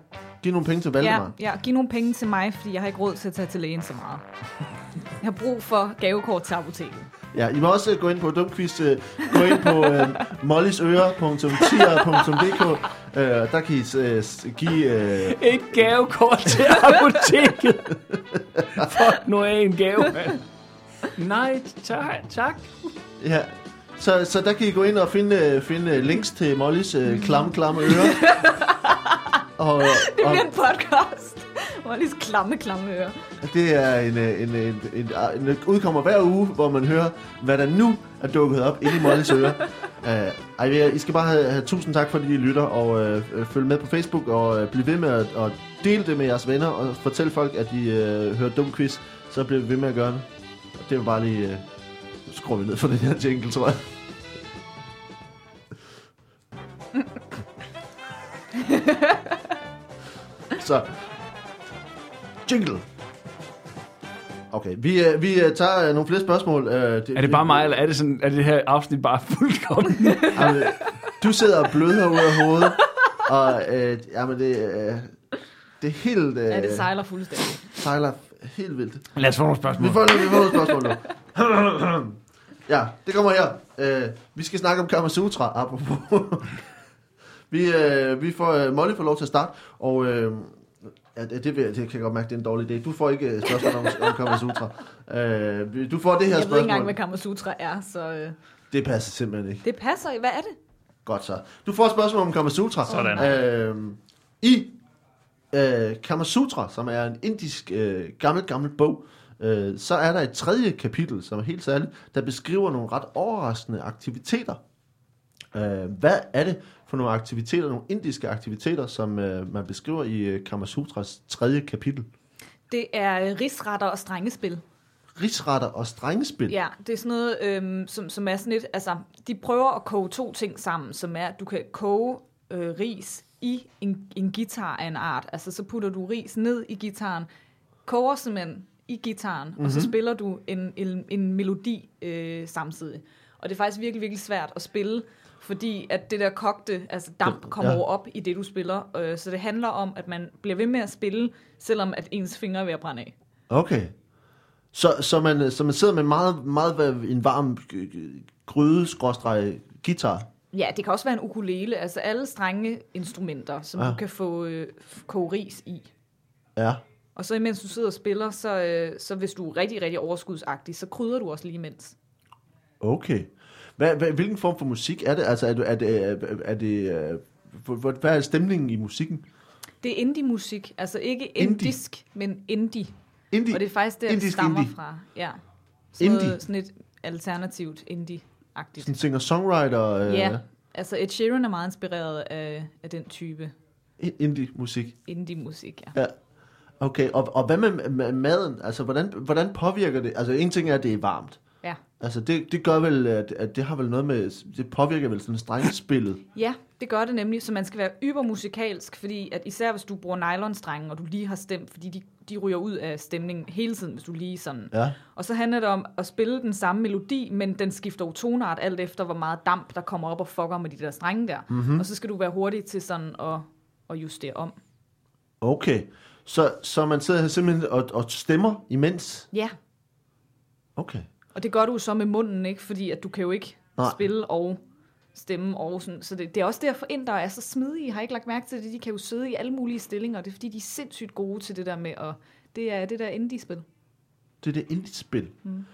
giv nogle penge til Ja, Valdemar. ja, giv nogle penge til mig, fordi jeg har ikke råd til at tage til lægen så meget. Jeg har brug for gavekort til apoteket. Ja, I må også øh, gå ind på dumquiz. øh, Gå ind på øh, mollysøre.tier.dk øh, Der kan I øh, give... Øh, Et gavekort til apoteket. Fuck nu af en gave, mand. Nej, tak. tak. ja. Så, så der kan I gå ind og finde, øh, finde øh, links til Mollys øh, klamme, klamme ører. og, Det og bliver en podcast. Lige klamme, klamme ører. det er en, øh, en, en, en, en, en udkommer hver uge, hvor man hører, hvad der nu er dukket op inde i Mollys ører. Uh, ej, I skal bare have, have tusind tak, fordi I lytter, og øh, følg med på Facebook, og øh, bliv ved med at, dele det med jeres venner, og fortæl folk, at de øh, hører dum quiz, så bliver vi ved med at gøre det. Det var bare lige... Øh, nu skruer vi ned for den her jingle, tror jeg. så... Jingle. Okay, vi, øh, vi øh, tager øh, nogle flere spørgsmål. Øh, Er det bare mig, eller er det, sådan, er det her afsnit bare fuldkommen? Jamen, du sidder og bløder ud af hovedet, og øh, jamen, det, øh, det er helt... Øh, Ja, det sejler fuldstændig. sejler helt vildt. Lad os få nogle spørgsmål. Vi får, vi får et spørgsmål nu. ja, det kommer her. Øh, vi skal snakke om Kama Sutra, apropos. vi, øh, vi får, øh, Molly får lov til at starte, og øh, ja, det, det, vil, jeg- det kan jeg godt mærke, det er en dårlig idé. Du får ikke øh, spørgsmål om, om Kama Sutra. Øh, du får det her Jeg ved ikke engang, spørgsmål. hvad Kamasutra er, så øh, Det passer simpelthen ikke. det passer. Hvad er det? Godt så. Du får et spørgsmål om Kama Sutra. Sådan. Øh, I øh, Kama Sutra, som er en indisk øh, gammel, gammel bog, øh, så er der et tredje kapitel, som er helt særligt, der beskriver nogle ret overraskende aktiviteter. Øh, hvad er det for nogle aktiviteter, nogle indiske aktiviteter, som øh, man beskriver i øh, Kama Sutras tredje kapitel? Det er øh, rigsretter og strengespil. Rigsretter og strengespil. Ja, det er sådan noget, øhm, som, som er sådan lidt, altså, de prøver at koge to ting sammen, som er, at du kan koge øh, ris i en, en guitar af en art. Altså, så putter du ris ned i gitaren, koger simpelthen i gitaren, mm-hmm. og så spiller du en, en, en melodi øh, samtidig. Og det er faktisk virkelig, virkelig svært at spille, fordi at det der kogte, altså damp, kommer ja. op i det, du spiller. Øh, så det handler om, at man bliver ved med at spille, selvom at ens fingre er ved at brænde af. Okay. Så, så, man, så man sidder med meget, meget en varm g- g- gryde skråstreg guitar. Ja, det kan også være en ukulele, altså alle strenge instrumenter, som Ja. du kan få øh, koge ris i. Ja. Og så imens du sidder og spiller, så, øh, så hvis du er rigtig, rigtig overskudsagtig, så krydder du også lige imens. Okay. Hvad, hvad, hvilken form for musik er det? Altså, er det, er det, er det, er, hvad er stemningen i musikken? Det er indie-musik, altså ikke Indie. indisk, men indie. Indie. Og det er faktisk der, det Indisk stammer indie. fra. Ja. Sådan, Indie. noget, sådan et alternativt indie-agtigt. Sådan singer-songwriter øh, Ja, altså Ed Sheeran er meget inspireret af, af den type indie-musik. indie-musik, ja. Ja. Okay, og, og hvad med, med maden? Altså, hvordan, hvordan påvirker det? Altså, en ting er, at det er varmt. Altså, det, det gør vel, at, at det har vel noget med, det påvirker vel sådan strengspillet. Ja, det gør det nemlig, så man skal være ybermusikalsk, fordi at især hvis du bruger nylonstrenge, og du lige har stemt, fordi de, de ryger ud af stemningen hele tiden, hvis du lige sådan... Ja. Og så handler det om at spille den samme melodi, men den skifter jo tonart alt efter, hvor meget damp, der kommer op og fucker med de der strenge der. Mm-hmm. Og så skal du være hurtig til sådan at, at justere om. Okay. Så, så man sidder her simpelthen og, og stemmer imens? Ja, Okay. Og det gør du jo så med munden, ikke? Fordi at du kan jo ikke Nej. Nej. spille og stemme og sådan. Så det, det er også derfor, indere er så smidige. Jeg har ikke lagt mærke til det. De kan jo sidde i alle mulige stillinger. Det er fordi, de er sindssygt gode til det der med at... Det er det der indie-spil. Det er det indie-spil. Mm.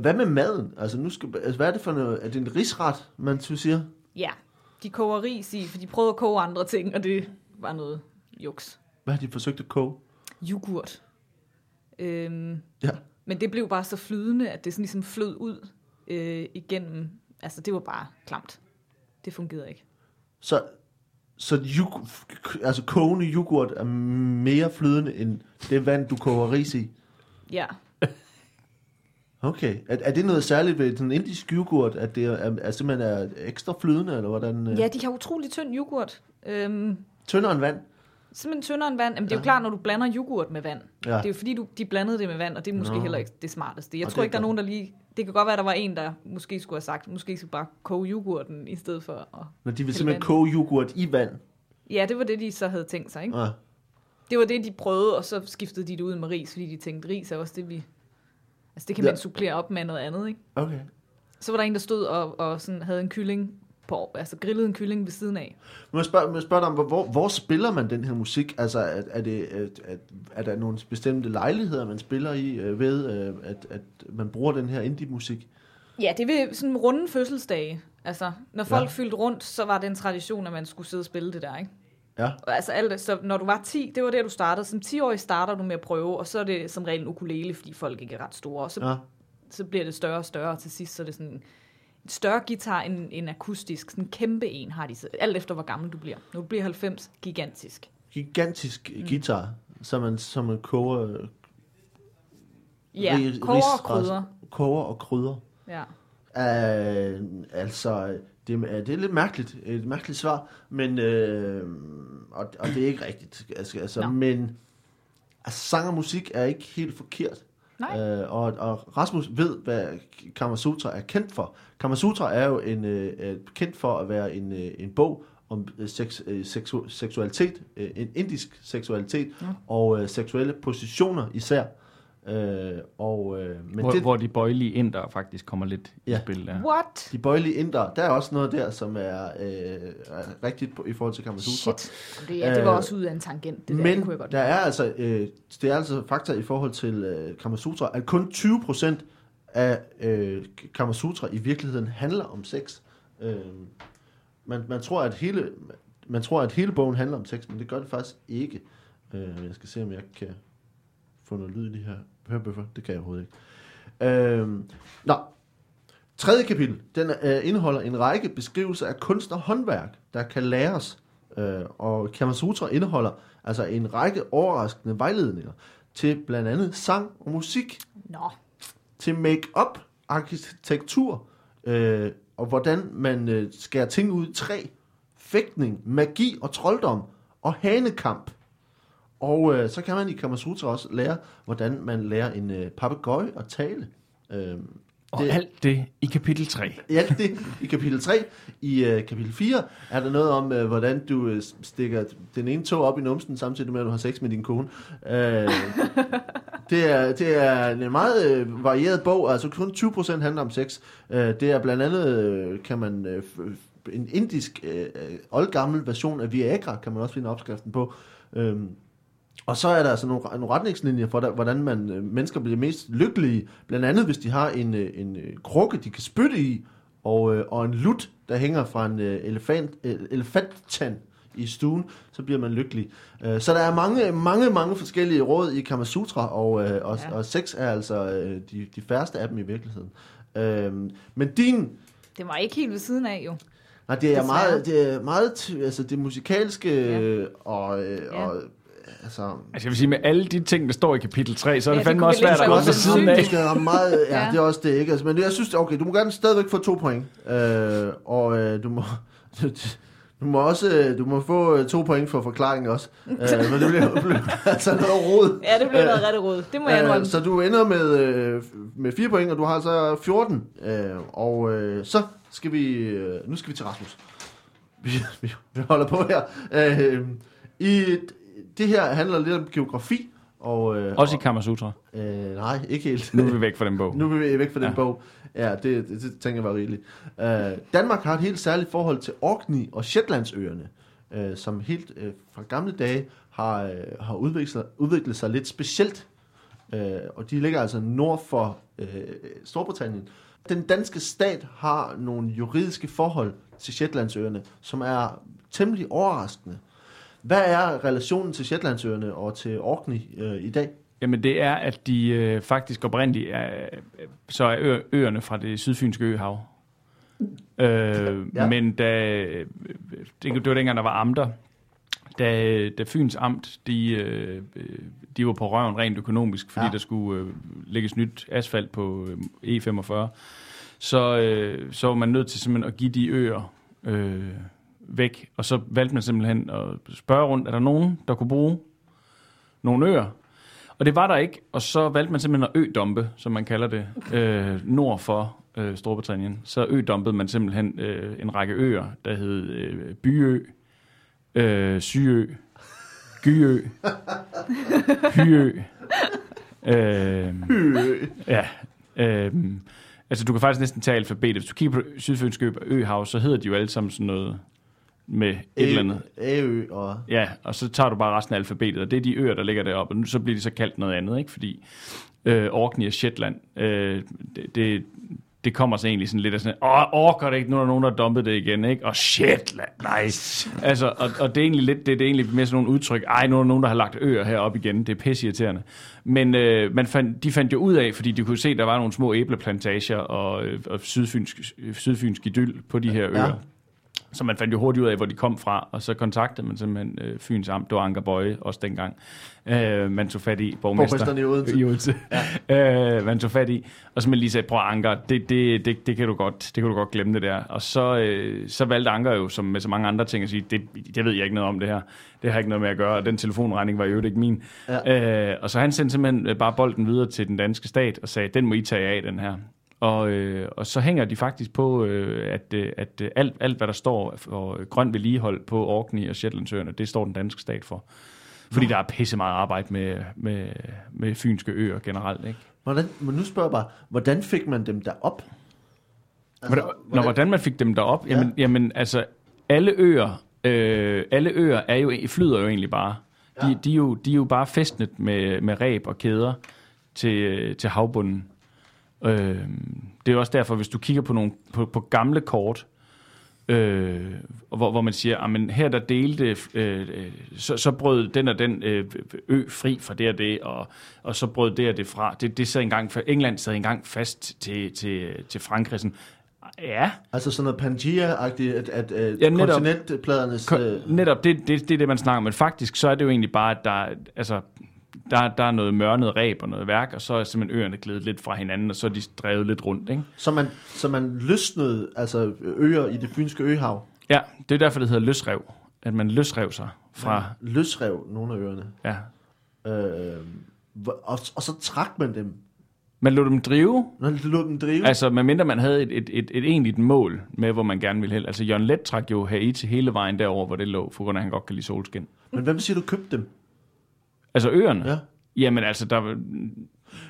Hvad med maden? Altså, nu skal, altså, hvad er det for noget? Er det en risret, man så siger? Ja, de koger ris i, for de prøvede at koge andre ting, og det var noget juks. Hvad har de forsøgt at koge? Yoghurt. Øhm, Ja. Men det blev bare så flydende, at det sådan ligesom flød ud øh, igennem. Altså, det var bare klamt. Det fungerede ikke. Så, så yoghurt, altså kogende yoghurt er mere flydende end det vand, du koger ris i? Ja, Okay. Er, er det noget særligt ved den indiske yoghurt, at det er, er, er simpelthen er ekstra flydende, eller hvordan? øh? ja de har utrolig tynd yoghurt. Øhm, Tyndere end vand? Simpelthen tyndere end vand. Jamen, det er jo Ja. klart, når du blander yoghurt med vand. Ja. Det er jo fordi, du, de blandede det med vand, og det er måske Nå. heller ikke det smarteste. Jeg Og tror ikke, der er nogen, der lige... Det kan godt være, der var en, der måske skulle have sagt, måske skal vi bare koge yoghurten, i stedet for at... Når de vil simpelthen vand koge yoghurt i vand? Ja, det var det, de så havde tænkt sig, ikke? Ja. Det var det, de prøvede, og så skiftede de det ud med ris, fordi de tænkte, ris er også det, vi... Altså, det kan Ja. man supplere op med noget andet, ikke? Okay. Så var der en, der stod og, og sådan havde en kylling på, altså grillede en kylling ved siden af. Men jeg spørger, jeg spørger dig om, hvor, hvor spiller man den her musik? Altså, er, er, det, er, er, er der nogle bestemte lejligheder, man spiller i øh, ved, øh, at, at man bruger den her indie-musik? Ja, det vil sådan runde fødselsdage. Altså, når folk Ja. fyldte rundt, så var det en tradition, at man skulle sidde og spille det der, ikke? Ja. Altså alt, så når du var 10, det var der, du startede. Som 10-årig starter du med at prøve, og så er det som regel en ukulele, fordi folk ikke er ret store. Og så, ja. Så bliver det større og større, og til sidst så er det sådan større guitar end en akustisk. Sådan en kæmpe en har de, så- alt efter hvor gammel du bliver. Når du bliver 90, gigantisk. Gigantisk mm. guitar, som man, som man koger, Ja, koger og krydder. koger og krydder. Ja. Uh, altså, det, er- det er lidt mærkeligt, et mærkeligt svar, men, øh, og, og det er ikke rigtigt. Altså, altså, Nå. men altså, sang og musik er ikke helt forkert. Øh, og, og Rasmus ved, hvad Kamasutra er kendt for. Kamasutra er jo en, øh, er kendt for at være en, øh, en bog om øh, sex, øh, seksu, seksualitet, øh, en indisk seksualitet Ja. og øh, seksuelle positioner især. Øh, og, øh, men hvor, det, hvor de bøjelige indere faktisk kommer lidt Ja. i spil der. What? de bøjelige indre, der er også noget der, som er, øh, rigtigt på, i forhold til Kamasutra. Shit. Det, ja, det var Øh, også ud af en tangent, det der, Men det kunne jeg godt. der er altså, øh, det er altså fakta i forhold til øh, Kamasutra, at kun 20% af øh, Kamasutra i virkeligheden handler om sex. Øh, man, man, tror, at hele, man tror, at hele bogen handler om sex, men det gør det faktisk ikke. Øh, jeg skal se, om jeg kan få noget lyd i de her hørebøffer. Det kan jeg overhovedet ikke. Øh, nå, Tredje kapitel, den øh, indeholder en række beskrivelser af kunst og håndværk, der kan læres. Øh, og Kamasutra indeholder altså en række overraskende vejledninger til blandt andet sang og musik, Nå, til make-up, arkitektur, øh, og hvordan man øh, skærer ting ud i træ, fægtning, magi og trolddom, og hanekamp. Og øh, så kan man i Kamasutra også lære, hvordan man lærer en øh, papegøje at tale. Øh, Og Det- alt det i kapitel 3. i alt det i kapitel 3. I uh, kapitel 4 er der noget om, uh, hvordan du uh, stikker den ene tog op i numsen, samtidig med, at du har sex med din kone. Uh, det, er, det er en meget uh, varieret bog, altså kun 20% handler om sex. Uh, det er blandt andet, uh, kan man, f- en indisk, uh, oldgammel version af Viagra, kan man også finde opskriften på. Um, og så er der altså nogle, nogle retningslinjer for, der, hvordan man, øh, mennesker bliver mest lykkelige. Blandt andet, hvis de har en, øh, en øh, krukke, de kan spytte i, og, og en lut, der hænger fra en elefant, elefanttand i stuen, så bliver man lykkelig. Så der er mange, mange, mange forskellige råd i Kama Sutra, og, og, Ja. og sex er altså de, de færreste af dem i virkeligheden. Men din Det var ikke helt ved siden af, jo. Nej, det er Desværre. meget, det er meget, altså det musikalske Ja. og, øh, Ja. Altså... Altså jeg vil sige, med alle de ting, der står i kapitel 3, så er Ja, det det fandme kunne også svært at også ved siden af. Skal have meget, ja, Ja. det er også det, ikke? Altså, men jeg synes, okay, du må gerne stadigvæk få to point, øh, og øh, du må... Du må også øh, du må få øh, to point for forklaringen også. Øh, men det bliver, bliver altså noget rod. Ja, det blev Øh, noget rigtig råd. Det må jeg Øh, indrømme. så du ender med, øh, med 4 point, og du har så 14. Øh, og øh, så skal vi... Øh, nu skal vi til Rasmus. Vi, vi, vi holder på her. Øh, i, det her handler lidt om geografi. Og, øh, Også i Kamasutra. øh, Nej, ikke helt. Nu er vi væk fra den bog. Nu er vi væk fra den Ja. bog. Ja, det, det, det tænker jeg var rigeligt. Uh, Danmark har et helt særligt forhold til Orkney og Shetlandsøerne, uh, som helt uh, fra gamle dage har, uh, har udviklet, sig, udviklet sig lidt specielt. Uh, og de ligger altså nord for uh, Storbritannien. Den danske stat har nogle juridiske forhold til Shetlandsøerne, som er temmelig overraskende. Hvad er relationen til Shetlandsøerne og til Orkney uh, i dag? Jamen det er, at de øh, faktisk oprindeligt er, øh, så er ø- øerne fra det sydfynske øhav. Øh, ja. Men da, øh, det, det var dengang, der var amter, da, da Fyns amt, de, øh, øh, de var på røven rent økonomisk, fordi. Ja. der skulle øh, lægges nyt asfalt på øh, E45, så, øh, så var man nødt til simpelthen at give de øer øh, væk, og så valgte man simpelthen at spørge rundt, er der nogen, der kunne bruge nogle øer? Og det var der ikke, og så valgte man simpelthen at ødompe, som man kalder det, øh, nord for øh, Storbritannien. Så ødompede man simpelthen øh, en række øer, der hed øh, Byø, øh, Syø, Gyø, Hyø. Øh, ja, øh, altså du kan faktisk næsten tage alfabetet. Hvis du kigger på Sydfynske Ø- Øhav, så hedder de jo alle sammen sådan noget med et eller andet. Ærø og... Ja, og så tager du bare resten af alfabetet, og det er de øer, der ligger deroppe, og nu, så bliver de så kaldt noget andet, ikke? Fordi øh, Orkney og Shetland, øh, det, det, det kommer så egentlig sådan lidt af sådan, åh, orker det ikke, nu er der nogen, der har dumpet det igen, ikke? Og Shetland, nej. altså, og, og det er egentlig lidt, det, det er egentlig mere sådan nogle udtryk, ej, nu er der nogen, der har lagt øer heroppe igen, det er pisseirriterende. Men øh, man fandt, de fandt jo ud af, fordi de kunne se, der var nogle små æbleplantager og, øh, og sydfynsk, sydfynsk idyl på de her øer. Ja. Så man fandt jo hurtigt ud af, hvor de kom fra, og så kontaktede man simpelthen øh, Fyns Amt, det var Anker Bøje også dengang. Øh, man tog fat i borgmester. Borgmesteren i Odense. I Odense. Ja. øh, man tog fat i, og så man lige sagde, prøv Anker, det, det, det, det, kan du godt, det kan du godt glemme det der. Og så, øh, så valgte Anker jo, som med så mange andre ting, at sige, det, det ved jeg ikke noget om det her. Det har ikke noget med at gøre, og den telefonregning var jo ikke min. Ja. Øh, og så han sendte simpelthen øh, bare bolden videre til den danske stat, og sagde, den må I tage af, den her. Og, øh, og så hænger de faktisk på, øh, at, øh, at øh, alt, alt, hvad der står for øh, grøn vedligehold på Orkney og Shetlandsøerne, det står den danske stat for. Fordi der er pisse meget arbejde med, med, med fynske øer generelt. Ikke? Hvordan, men nu spørger jeg bare, hvordan fik man dem derop? Altså, hvordan, når, hvordan man fik dem derop? Ja. Jamen, jamen altså, alle øer, øh, alle øer er jo, flyder jo egentlig bare. De, Ja. de, er, jo, de er jo bare festnet med, med ræb og kæder til, til havbunden. Øh, det er også derfor, hvis du kigger på, nogle, på, på gamle kort, øh, hvor, hvor man siger, at her der delte, øh, øh, så, så brød den og den øh, ø fri fra det og det, og, og så brød det og det fra. Det, det sad engang, England sad engang fast til, til, til Frankrig. Sådan, ja, Altså sådan noget Pangea-agtigt, at, at, at Ja, netop. kontinentpladernes... Ko- Øh, Netop, det, det, det er det, man snakker om. Men faktisk, så er det jo egentlig bare, at der, altså, der, der er noget mørnet ræb og noget værk, og så er simpelthen øerne glædet lidt fra hinanden, og så er de drevet lidt rundt. Ikke? så, man, så man løsnede altså øer i det fynske øhav. Ja, det er derfor, det hedder løsrev. At man løsrev sig fra... Man løsrev nogle af øerne. Ja. Øh, og, og så trak man dem. Man lod dem drive, de lod dem drive. altså medmindre man havde et, et, et, et egentligt mål med, hvor man gerne ville hen. Altså Jørgen Let trak jo Haiti hele vejen derover, hvor det lå, for grund af, at han godt kan lide solskin. Men hvem siger, du købte dem? Altså øerne? Ja. Jamen altså, der, var-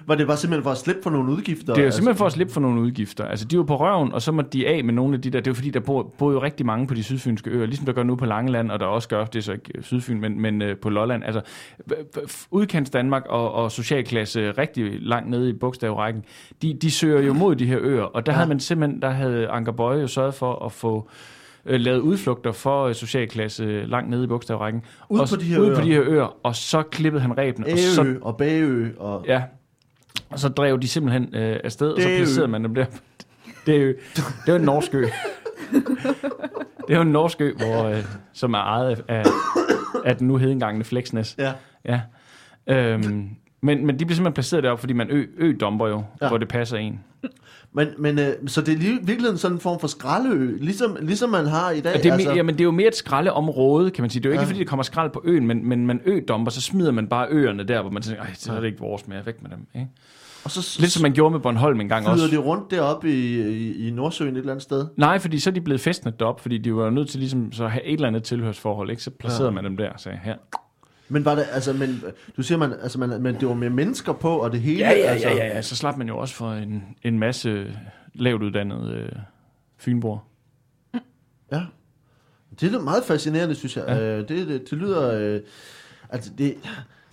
Var det bare simpelthen for at slippe for nogle udgifter? Det er jo altså, simpelthen for at slippe for nogle udgifter. Altså, de var på røven, og så må de af med nogle af de der. Det er jo fordi, der bor, bor jo rigtig mange på de sydfynske øer, ligesom der gør nu på Langeland, og der også gør, det er så ikke øh, Sydfyn, men, men øh, på Lolland. Altså, udkants Danmark og, og socialklasse rigtig langt nede i bogstavrækken, de, de søger jo mod de her øer, og der ja. havde man simpelthen, der havde Anker Bøje jo sørget for at få øh, lavet udflugter for øh, socialklasse langt nede i bogstavrækken. Ude og, på de her ude øer. på de her øer, og så klippede han rebene, og så, og Bagø og... ja, og så drev de simpelthen øh, afsted, og så er placerede man dem der. Det er, jo, det er jo en norsk ø. det er jo en norsk ø, hvor, øh, som er ejet af, af den nu hedengangne Flexness. Ja. Ja. Øhm, men, men de bliver simpelthen placeret deroppe, fordi man ø, ø-domper jo, ja. hvor det passer en. Men, men øh, så det er i virkeligheden sådan en form for skraldeø, ligesom, ligesom man har i dag. Og det er, altså, jamen, det er jo mere et skraldeområde, kan man sige. Det er jo ikke, Ja. fordi der kommer skrald på øen, men, men man ø-domper, så smider man bare øerne der, hvor man tænker, ej, så er det ikke vores mere, væk med dem. Ikke? og så Lidt som man gjorde med Bornholm en gang flyder også. de rundt deroppe i, i, i Nordsøen et eller andet sted. Nej, fordi så er de blevet festnet deroppe, fordi de var nødt til ligesom så at have et eller andet tilhørsforhold, ikke? Så placerede ja. man dem der og sagde, her. Men var det, altså, men, du siger, man, altså, man, men det var med mennesker på, og det hele, Ja, ja, altså, ja, ja, ja. Så slap man jo også for en, en masse lavt uddannede øh, fynbor. Ja. Det er meget fascinerende, synes jeg. Ja. Øh, det, det, det lyder... Øh, altså, det,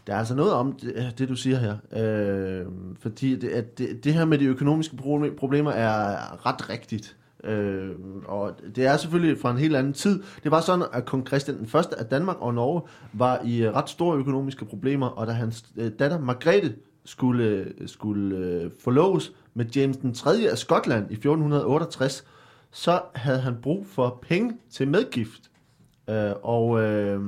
der er altså noget om det, det du siger her. Øh, fordi det, at det, det her med de økonomiske proble- problemer er ret rigtigt. Øh, og det er selvfølgelig fra en helt anden tid. Det var sådan, at kong Christian den første af Danmark og Norge var i øh, ret store økonomiske problemer, og da hans øh, datter Margrethe skulle, skulle øh, forloves med James den 3. af Skotland i 1468, så havde han brug for penge til medgift. Øh, og, øh,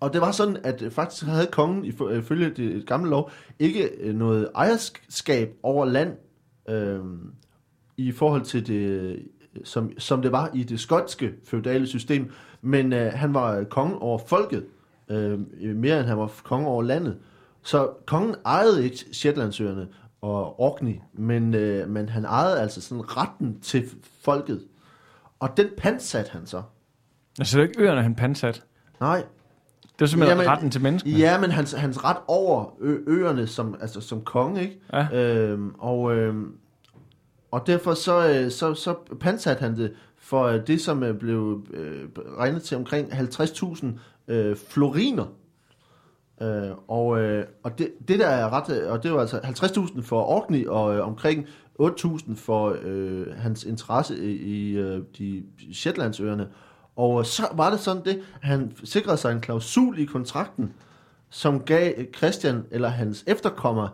og det var sådan, at faktisk havde kongen øh, ifølge det gamle lov ikke øh, noget ejerskab over land øh, i forhold til det, som, som det var i det skotske feudale system, men øh, han var konge over folket, øh, mere end han var konge over landet. Så kongen ejede ikke Shetlandsøerne og Orkney, men, øh, men han ejede altså sådan retten til folket. Og den pantsatte han så. Altså, det er ikke øerne, han pansat. Nej, Det var simpelthen Jamen, retten til menneskene. Ja, men hans, hans ret over ø- øerne som, altså, som konge, ikke? Ja. Øhm, og, øhm, og derfor så, øh, så, så pansatte han det for øh, det, som øh, blev øh, regnet til omkring 50.000 øh, floriner. Øh, og øh, og det, det der er ret, og det var altså 50.000 for Orkney, og øh, omkring 8.000 for øh, hans interesse i, i øh, de Shetlandsøerne. Og så var det sådan det, at han sikrede sig en klausul i kontrakten, som gav Christian eller hans efterkommer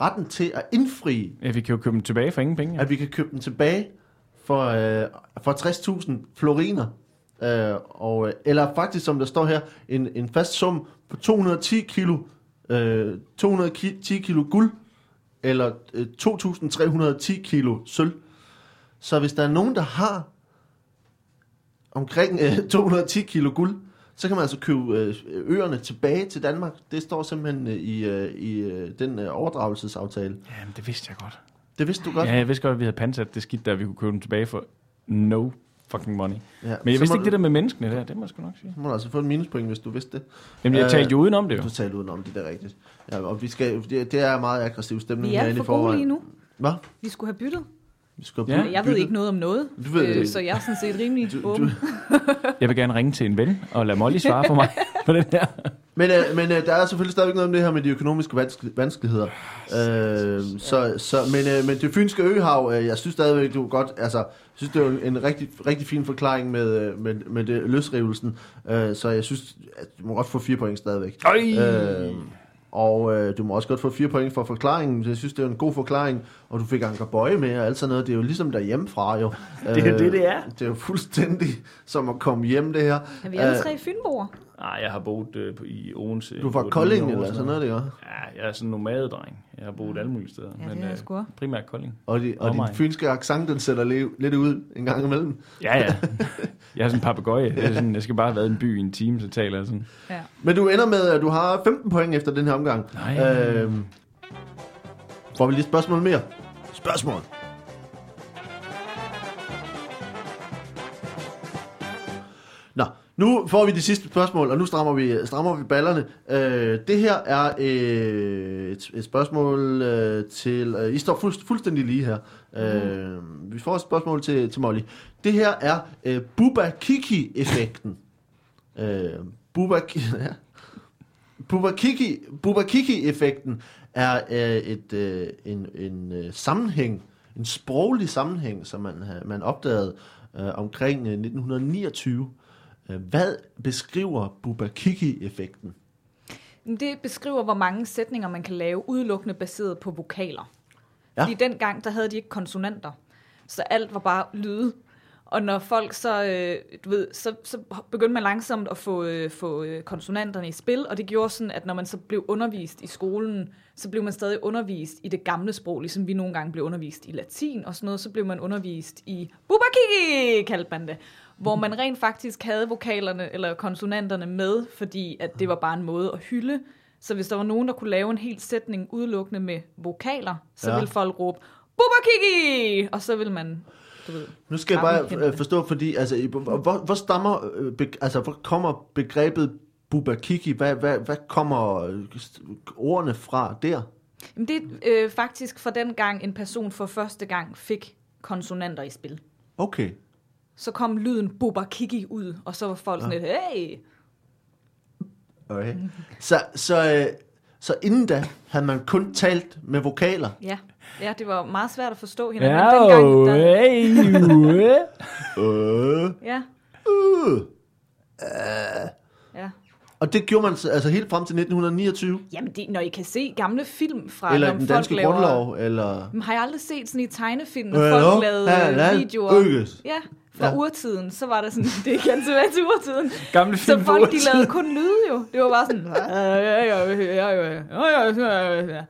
retten til at indfri, Ja, vi kan jo købe dem tilbage for ingen penge. Ja. at vi kan købe den tilbage for, øh, for 60.000 floriner. Øh, og, øh, eller faktisk, som der står her, en, en fast sum på 210 kilo, øh, 210 kilo guld, eller øh, 2.310 kilo sølv. Så hvis der er nogen, der har omkring øh, 210 kilo guld, så kan man altså købe øh, øerne tilbage til Danmark. Det står simpelthen øh, i, øh, i den overdragelsesaftale. Jamen, det vidste jeg godt. Det vidste du godt. Ja, jeg vidste godt, at vi havde pansat det skidt, der vi kunne købe dem tilbage for no fucking money. Ja, Men jeg så vidste ikke det der med menneskene der, det må jeg sgu nok sige. Du må du altså få en minuspoint, hvis du vidste det. Jamen, jeg talte jo udenom det jo. Du talte udenom det, det er rigtigt. Ja, og vi skal, det, det er meget aggressiv stemning Vi er herinde i for gode forvejen. lige nu. Hvad? Vi skulle have byttet. Skal Ja. Jeg ved ikke noget om noget, Du ved det øh, ikke. så jeg er sådan set rimelig Du- du-. Jeg vil gerne ringe til en ven og lade Molly svare for mig på den her. Men, øh, men øh, der er selvfølgelig stadigvæk noget om det her med de økonomiske vanske- vanskeligheder. Øh, så, så, men, øh, men det fynske øhav, øh, jeg synes stadigvæk, du er godt, altså, jeg synes, det er jo en rigtig, rigtig fin forklaring med, øh, med, med det, løsrivelsen. Øh, så jeg synes, at du må godt få fire point stadigvæk. Øj! Øh, og øh, du må også godt få fire point for forklaringen. Jeg synes, det er en god forklaring. Og du fik Anker Bøje med og alt sådan noget. Det er jo ligesom derhjemmefra jo. Det er jo det, det er. Det er jo fuldstændig som at komme hjem, det her. Er vi alle Øh, tre fynboer? Nej, jeg har boet øh, i Odense. Du er fra Kolding eller sådan noget, det gør. Ja, jeg er sådan en nomadedreng. Jeg har boet alle mulige steder. Ja, det er jeg øh, også. primært Kolding. Og, de, og din Omegn. fynske accent, den sætter le- lidt ud en gang imellem. Ja, ja. Jeg er sådan en papegøje. Det er sådan, jeg skal bare have været i en by i en time, så taler jeg sådan. Ja. Men du ender med, at du har 15 point efter den her omgang. Nej. Øhm, får vi lige et spørgsmål mere? Spørgsmål. Nu får vi de sidste spørgsmål, og nu strammer vi, strammer vi ballerne. Øh, det her er øh, et, et spørgsmål øh, til... Øh, I står fuldst, fuldstændig lige her. Øh, vi får et spørgsmål til, til Molly. Det her er øh, Bubba-Kiki-effekten. Øh, Bubba, ja. Bubakiki, Bubakiki-effekten er øh, et, øh, en, en øh, sammenhæng, en sproglig sammenhæng, som man, øh, man opdagede øh, omkring øh, 1929. Øh, hvad beskriver Bubakiki-effekten? Det beskriver, hvor mange sætninger man kan lave udelukkende baseret på vokaler. Ja. Ja. Fordi dengang, der havde de ikke konsonanter. Så alt var bare lyde. Og når folk så, øh, du ved, så, så begyndte man langsomt at få, øh, få øh, konsonanterne i spil, og det gjorde sådan, at når man så blev undervist i skolen, så blev man stadig undervist i det gamle sprog, ligesom vi nogle gange blev undervist i latin og sådan noget, så blev man undervist i bubakiki, kaldte man det, hvor man rent faktisk havde vokalerne eller konsonanterne med, fordi at det var bare en måde at hylde. Så hvis der var nogen, der kunne lave en hel sætning udelukkende med vokaler, så Ja. ville folk råbe, bubakiki, og så vil man, du ved, Nu skal jeg bare øh, forstå, fordi altså, hvor, hvor, stammer, øh, be, altså, hvor kommer begrebet Bubakiki? Hvad, hvad, hvad kommer øh, ordene fra der? Jamen, det er øh, faktisk for den gang, en person for første gang fik konsonanter i spil. Okay. Så kom lyden bubakiki ud, og så var folk sådan lidt, hey, okay. Så, så, øh, så inden da havde man kun talt med vokaler. ja. Ja, det var meget svært at forstå hinanden. Ja, dengang, der, Øh, ja, øh. ja. Og det gjorde man så- altså helt frem til 1929? Jamen, det, når I kan se gamle film fra, Eller den folk danske laver... grundlov? Eller... Men har jeg aldrig set sådan i tegnefilm, når folk lavede videoer? Ja, fra ja. urtiden, så var det sådan, det er igen tilbage til urtiden. Gamle film så folk, de lavede kun lyde jo. Det var bare sådan, ja ja ja ja ja. Ja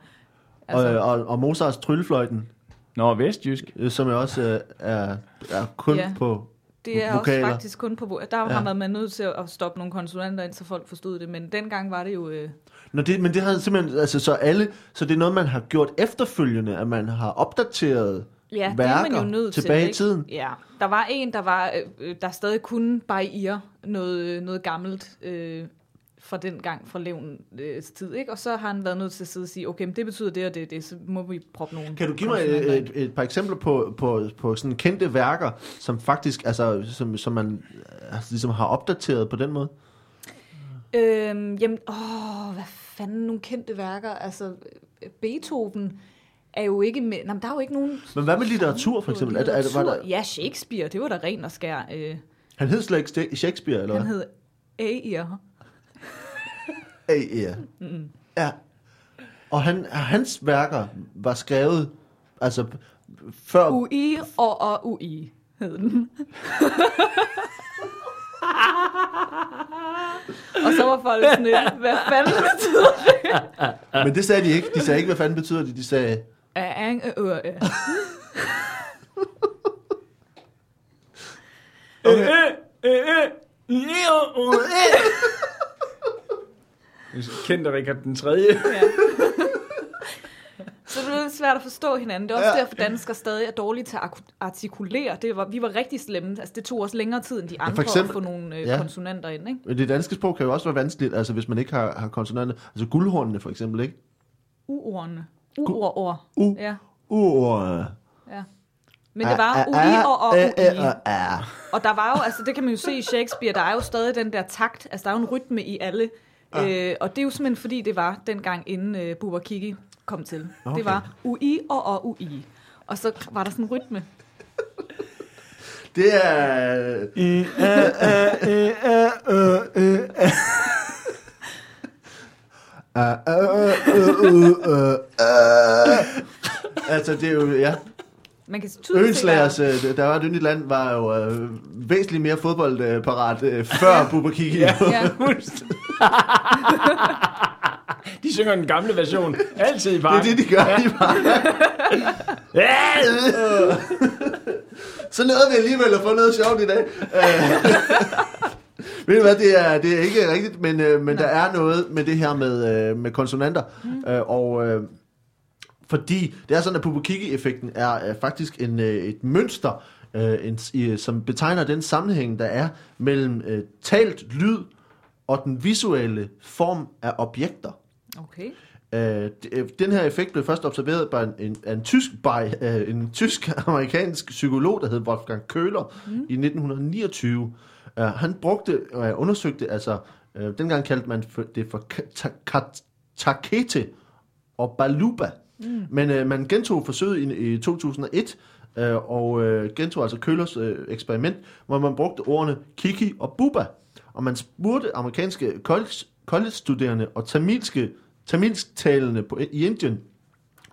altså. og, og, og Mozarts tryllefløjten. Nå, vestjysk. Som jeg også øh, er, er kun ja. på det er vokaler. også faktisk kun på... Der har ja. man været nødt til at stoppe nogle konsulenter ind, så folk forstod det, men dengang var det jo... Øh... Nå, det, men det har simpelthen... Altså, så alle... Så det er noget, man har gjort efterfølgende, at man har opdateret ja, værker det er man jo nødt tilbage til. i tiden. Ja, der var en, der var øh, der stadig kunne bare noget, noget gammelt øh, fra den gang fra levens øh, tid, ikke? Og så har han været nødt til at sidde og sige, okay, men det betyder det og det, det, så må vi proppe nogle Kan du give mig et, et, et par eksempler på, på, på sådan kendte værker, som faktisk, altså, som, som man altså, ligesom har opdateret på den måde? Øhm, jamen, åh, hvad fanden, nogle kendte værker, altså øh, Beethoven er jo ikke med, nej, men der er jo ikke nogen... Men hvad med litteratur, for eksempel? Er, det- er, det- var der, Ja, Shakespeare, det var da ren og skær. Øh, han hed slet ikke Shakespeare, eller han hed. Ja, ja. Mm. ja. Og han, hans værker var skrevet, altså, før... UI og, og UI hed den. og så var folk sådan lidt, hvad fanden betyder det? Men det sagde de ikke. De sagde ikke, hvad fanden betyder det. De sagde, Ang, ø, ø, ø. Kendte Richard den 3. Ja. Så det er lidt svært at forstå hinanden. Det er også Ja. derfor, danskere stadig er dårlige til at artikulere. Det var, vi var rigtig slemme. Altså, det tog os længere tid end de andre eksempel- at få nogle øh, ja. konsonanter ind. Ikke? Men det danske sprog kan jo også være vanskeligt, altså hvis man ikke har, har konsonanter. Altså guldhornene for eksempel, ikke? U-ordene. U-ord. U. Ja, U-ord. ja. Men det var UI og, og UI. Og der var jo, altså det kan man jo se i Shakespeare, der er jo stadig den der takt, altså der er jo en rytme i alle. Øh, og det er jo simpelthen fordi, det var dengang inden øh, Bubakiki kom til. Okay. Det var UI og, og UI. Og så var der sådan en rytme. Det er... Ah, ah, ah, ah, ah, ah. Altså, det er jo, ja. Man kan der, øh, der var et yndigt land, var jo øh, væsentligt mere fodboldparat øh, før Bubakiki. Ja. ja, De synger den gamle version. Altid i Det er parken. det, de gør. Ja. De bare, så nåede vi alligevel at få noget sjovt i dag. Ved du hvad, det er, det er ikke rigtigt, men, øh, men der er noget med det her med, øh, med konsonanter. Mm. Øh, og øh, fordi det er sådan, at Pupukiki-effekten er, er faktisk en, øh, et mønster, øh, en, i, som betegner den sammenhæng, der er mellem øh, talt lyd og den visuelle form af objekter. okay. Øh, øh, den her effekt blev først observeret by en, en, af en tysk, by, øh, en tysk-amerikansk psykolog, der hed Wolfgang Köhler mm. i 1929. Uh, han brugte og uh, undersøgte, altså uh, dengang kaldte man for, det for takete og baluba. Mm. Men øh, man gentog forsøget i, i 2001, øh, og øh, gentog altså Køllers øh, eksperiment, hvor man brugte ordene Kiki og Buba. Og man spurgte amerikanske college- college-studerende og tamilske, tamilsktalende på, i Indien,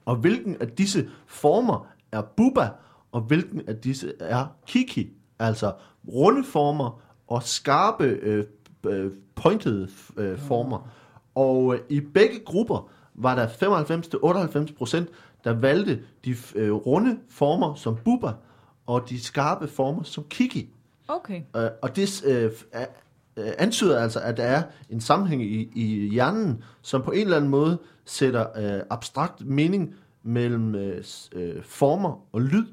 og hvilken af disse former er Buba, og hvilken af disse er Kiki. Altså runde former og skarpe øh, øh, pointede øh, former. Og øh, i begge grupper var der 95-98 procent, der valgte de øh, runde former som Buba, og de skarpe former som Kiki. Okay. Øh, og det øh, øh, antyder altså, at der er en sammenhæng i, i hjernen, som på en eller anden måde sætter øh, abstrakt mening mellem øh, øh, former og lyd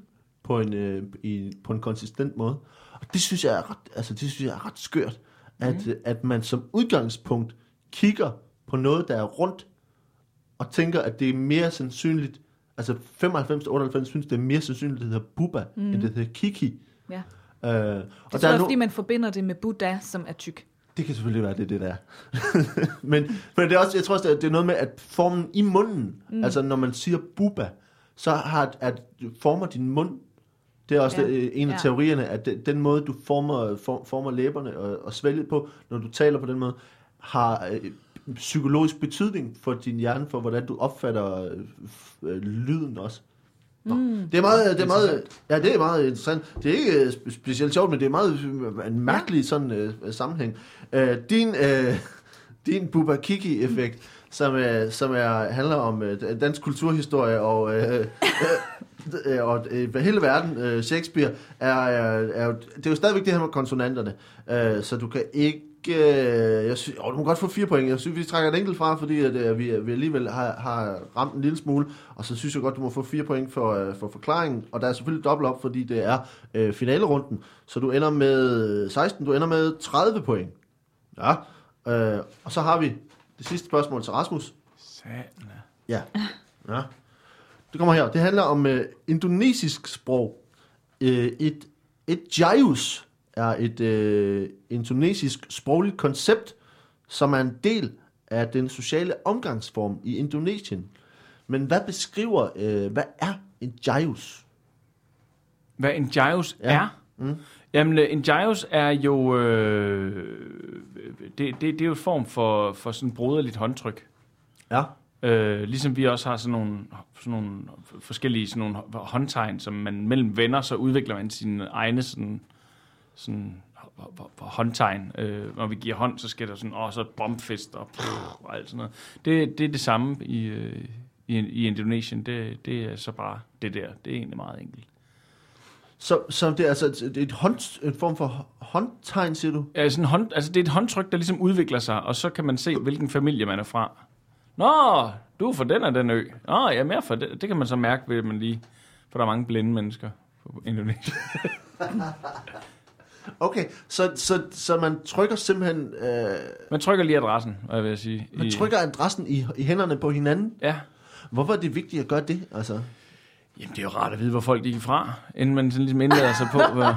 på en, øh, i, på en konsistent måde. Og det synes jeg er ret, altså, det synes jeg er ret skørt, at, øh, at man som udgangspunkt kigger på noget, der er rundt, og tænker, at det er mere sandsynligt, altså 95-98 synes, det er mere sandsynligt, at det hedder Bubba, mm. end det hedder Kiki. Ja. Øh, Det og tror der er no- fordi man forbinder det med Buddha, som er tyk. det kan selvfølgelig være, det er det der. men, men det er også, jeg tror også, det er- det er noget med, at formen i munden, mm. altså når man siger buba, så har at former din mund, det er også Ja. det, en af Ja. teorierne, at den, den måde, du former, for, former læberne og, og svælget på, når du taler på den måde, har øh, psykologisk betydning for din hjerne, for hvordan du opfatter øh, øh, lyden også. Nå. Mm. Det er meget, det er meget, ja, det er meget interessant. Det er ikke øh, spe- specielt sjovt, men det er meget øh, en mærkelig sådan øh, sammenhæng. Øh, din, øh, din Bubakiki-effekt, som, øh, som er, handler om øh, dansk kulturhistorie og, øh, øh, og øh, hele verden, øh, Shakespeare, er, er, er jo, det er jo stadigvæk det her med konsonanterne. Øh, så du kan ikke... Øh, jeg synes, åh, du må godt få fire point. Jeg synes, vi trækker et enkelt fra, fordi at, øh, vi, vi alligevel har, har ramt en lille smule. Og så synes jeg godt, du må få fire point for, øh, for forklaringen. Og der er selvfølgelig dobbelt op, fordi det er øh, finalerunden. Så du ender med 16, du ender med 30 point. Ja. Øh, og så har vi det sidste spørgsmål til Rasmus. Satan. Ja. ja. Det kommer her. Det handler om øh, indonesisk sprog. Øh, et, et jayus er et øh, indonesisk sprogligt koncept, som er en del af den sociale omgangsform i Indonesien. Men hvad beskriver, øh, hvad er en jayus? Hvad en gyros Ja. er? Mm. Jamen, øh, en gyros er jo... Øh, det, det, det er jo en form for, for sådan broderligt håndtryk. Ja. Øh, ligesom vi også har sådan nogle, sådan nogle forskellige sådan nogle håndtegn, som man mellem venner, så udvikler man sine egne sådan, sådan håndtegn. Øh, når vi giver hånd, så skal der sådan, åh, så bombfest og, pff, og alt sådan noget. Det, det er det samme i, øh, i, i Indonesien. Det, det er så bare det der. Det er egentlig meget enkelt. Så, så det er altså et, et hånd, en form for håndtegn, siger du? Ja, sådan hånd, altså det er et håndtryk, der ligesom udvikler sig, og så kan man se, hvilken familie man er fra. Nå, du er fra den og den ø. Nå, jeg er mere fra det. Det kan man så mærke ved, at man lige... For der er mange blinde mennesker på Indonesien. Okay, så, så, så man trykker simpelthen... Øh, Man trykker lige adressen, hvad jeg vil sige. man I- trykker adressen i, i hænderne på hinanden? Ja. Hvorfor er det vigtigt at gøre det? Altså, Jamen, det er jo rart at vide, hvor folk er fra, inden man sådan ligesom indlader sig på. Hvor,